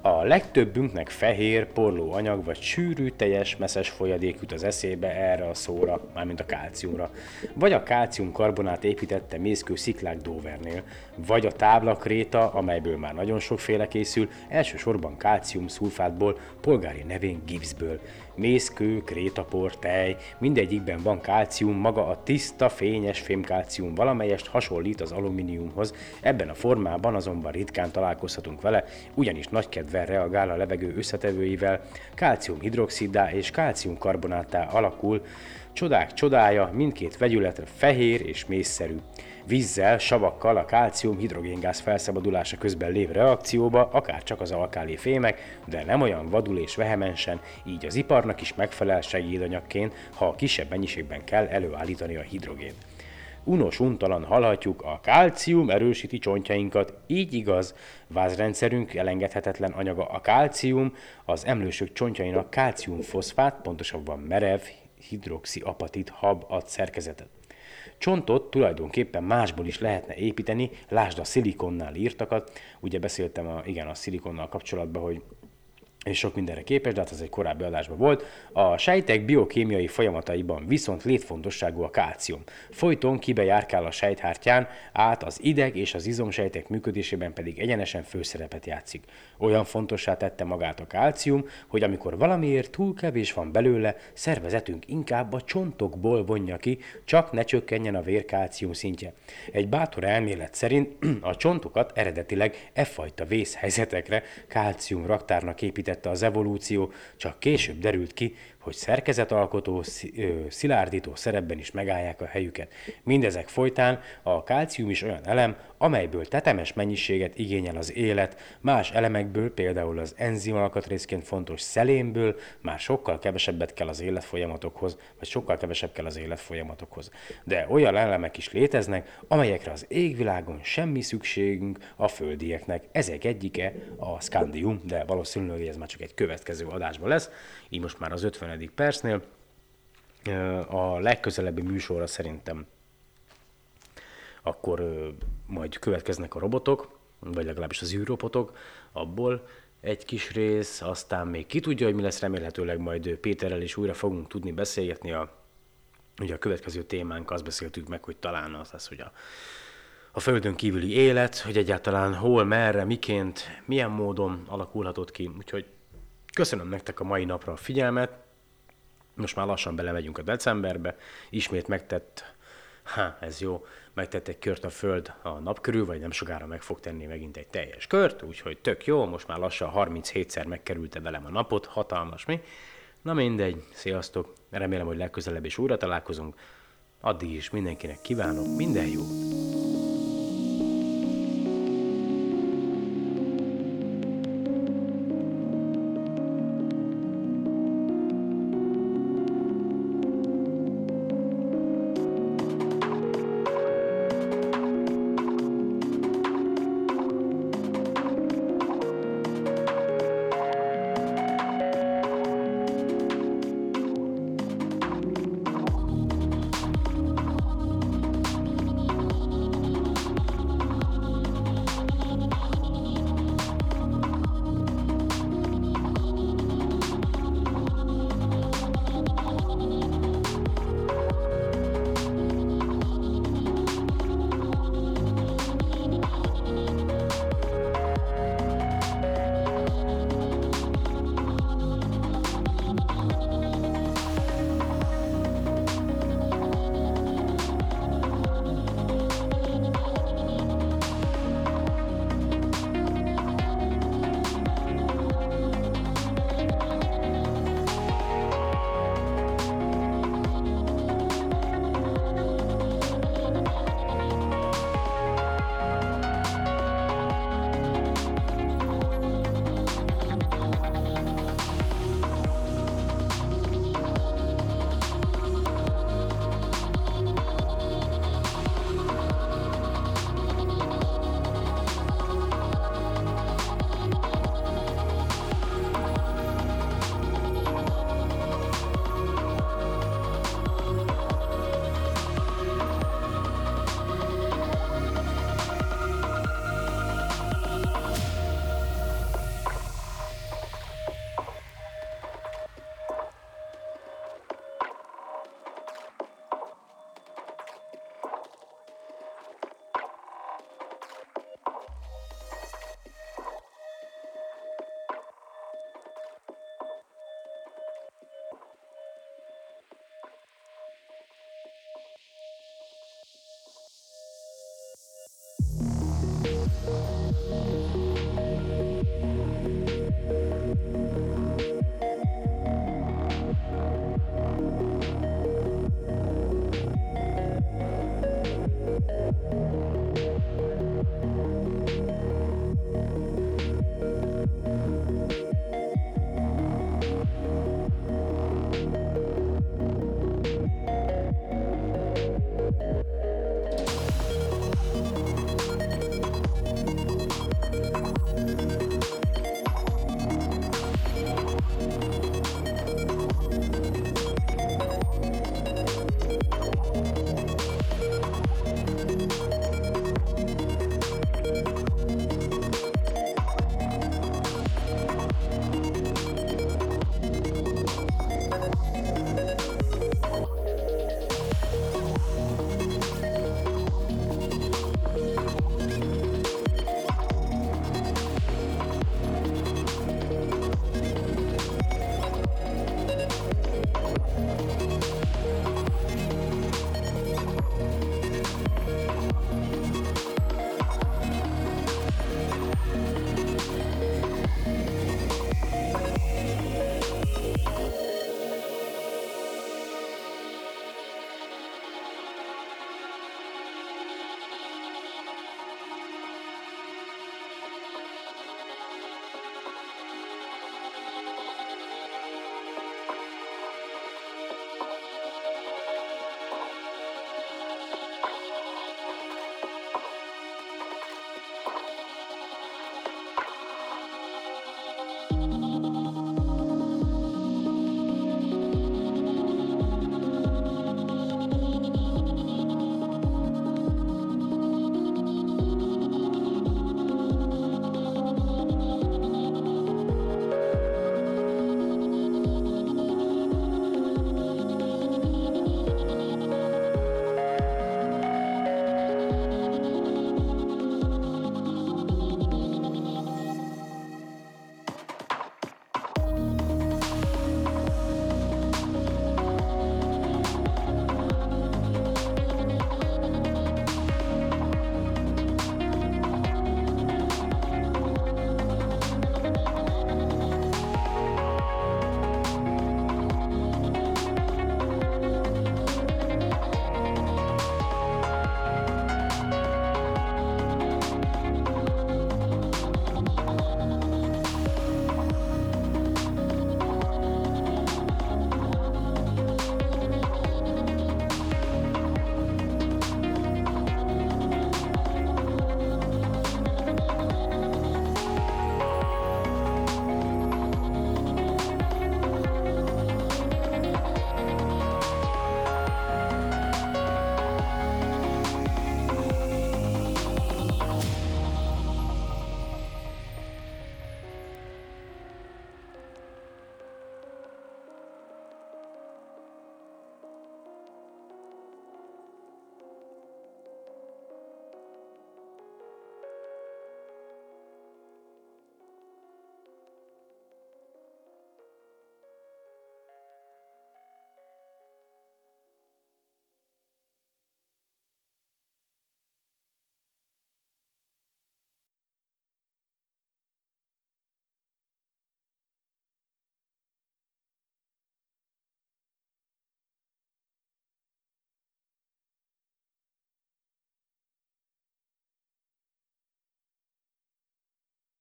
A legtöbbünknek fehér, porló anyag vagy sűrű, teljes, messzes folyadék jut az eszébe erre a szóra, mármint a kálciumra. Vagy a kálciumkarbonát építette mészkő sziklák Dovernél, vagy a táblakréta, amelyből már nagyon sokféle készül, elsősorban kálcium szulfátból, polgári nevén gipszből. Mészkő, krétapor, tej, mindegyikben van kálcium, maga a tiszta, fényes fémkálcium. Valamelyest hasonlít az alumíniumhoz, ebben a formában azonban ritkán találkozhatunk vele, ugyanis nagy kedvel reagál a levegő összetevőivel, kálciumhidroxiddá és kálciumkarbonáttá alakul, Csodák csodája, mindkét vegyületre fehér és mészszerű. Vízzel, savakkal a kálcium hidrogéngáz felszabadulása közben lév reakcióba, akár csak az alkáli fémek, de nem olyan vadul és vehemensen, így az iparnak is megfelel segédanyagként, ha a kisebb mennyiségben kell előállítani a hidrogént. Unos untalan hallhatjuk, a kálcium erősíti csontjainkat, így igaz, vázrendszerünk elengedhetetlen anyaga a kálcium, az emlősök csontjainak kálciumfoszfát, pontosabban merev, hidroxiapatit hab ad szerkezetet. Csontot tulajdonképpen másból is lehetne építeni, lásd a szilikonnál írtakat. Ugye beszéltem a, igen, a szilikonnal kapcsolatban, hogy és sok mindenre képes, de hát ez egy korábbi adásban volt. A sejtek biokémiai folyamataiban viszont létfontosságú a kálcium. Folyton kibejárkál a sejthártyán, át az ideg és az izomsejtek működésében pedig egyenesen főszerepet játszik. Olyan fontossá tette magát a kálcium, hogy amikor valamiért túl kevés van belőle, szervezetünk inkább a csontokból vonja ki, csak ne csökkenjen a vérkálcium szintje. Egy bátor elmélet szerint [CLEARS THROAT] a csontokat eredetileg e fajta vészhelyzetekre kálcium raktárnak épített építette az evolúció, csak később derült ki, hogy szerkezetalkotó, szilárdító szerepben is megállják a helyüket. Mindezek folytán a kálcium is olyan elem, amelyből tetemes mennyiséget igényel az élet, más elemekből, például az enzim alkatrészként fontos szelénből már sokkal kevesebbet kell az életfolyamatokhoz, vagy sokkal kevesebb kell az életfolyamatokhoz. De olyan elemek is léteznek, amelyekre az égvilágon semmi szükségünk a földieknek. Ezek egyike a skandium, de valószínűleg ez már csak egy következő adásban lesz, így most már az 50. percnél. A legközelebbi műsorra szerintem akkor majd következnek a robotok, vagy legalábbis az űrrobotok, abból egy kis rész, aztán még ki tudja, hogy mi lesz, remélhetőleg majd Péterrel is újra fogunk tudni beszélgetni a, ugye a következő témánk, azt beszéltük meg, hogy talán az lesz, hogy a, a Földön kívüli élet, hogy egyáltalán hol, merre, miként, milyen módon alakulhatott ki. Úgyhogy köszönöm nektek a mai napra a figyelmet, most már lassan belemegyünk a decemberbe, ismét megtett, ha, ez jó, megtett egy kört a Föld a nap körül, vagy nem sokára meg fog tenni megint egy teljes kört, úgyhogy tök jó, most már lassan 37-szer megkerülte velem a napot, hatalmas mi. Na mindegy, sziasztok, remélem, hogy legközelebb is újra találkozunk, addig is mindenkinek kívánok minden jót,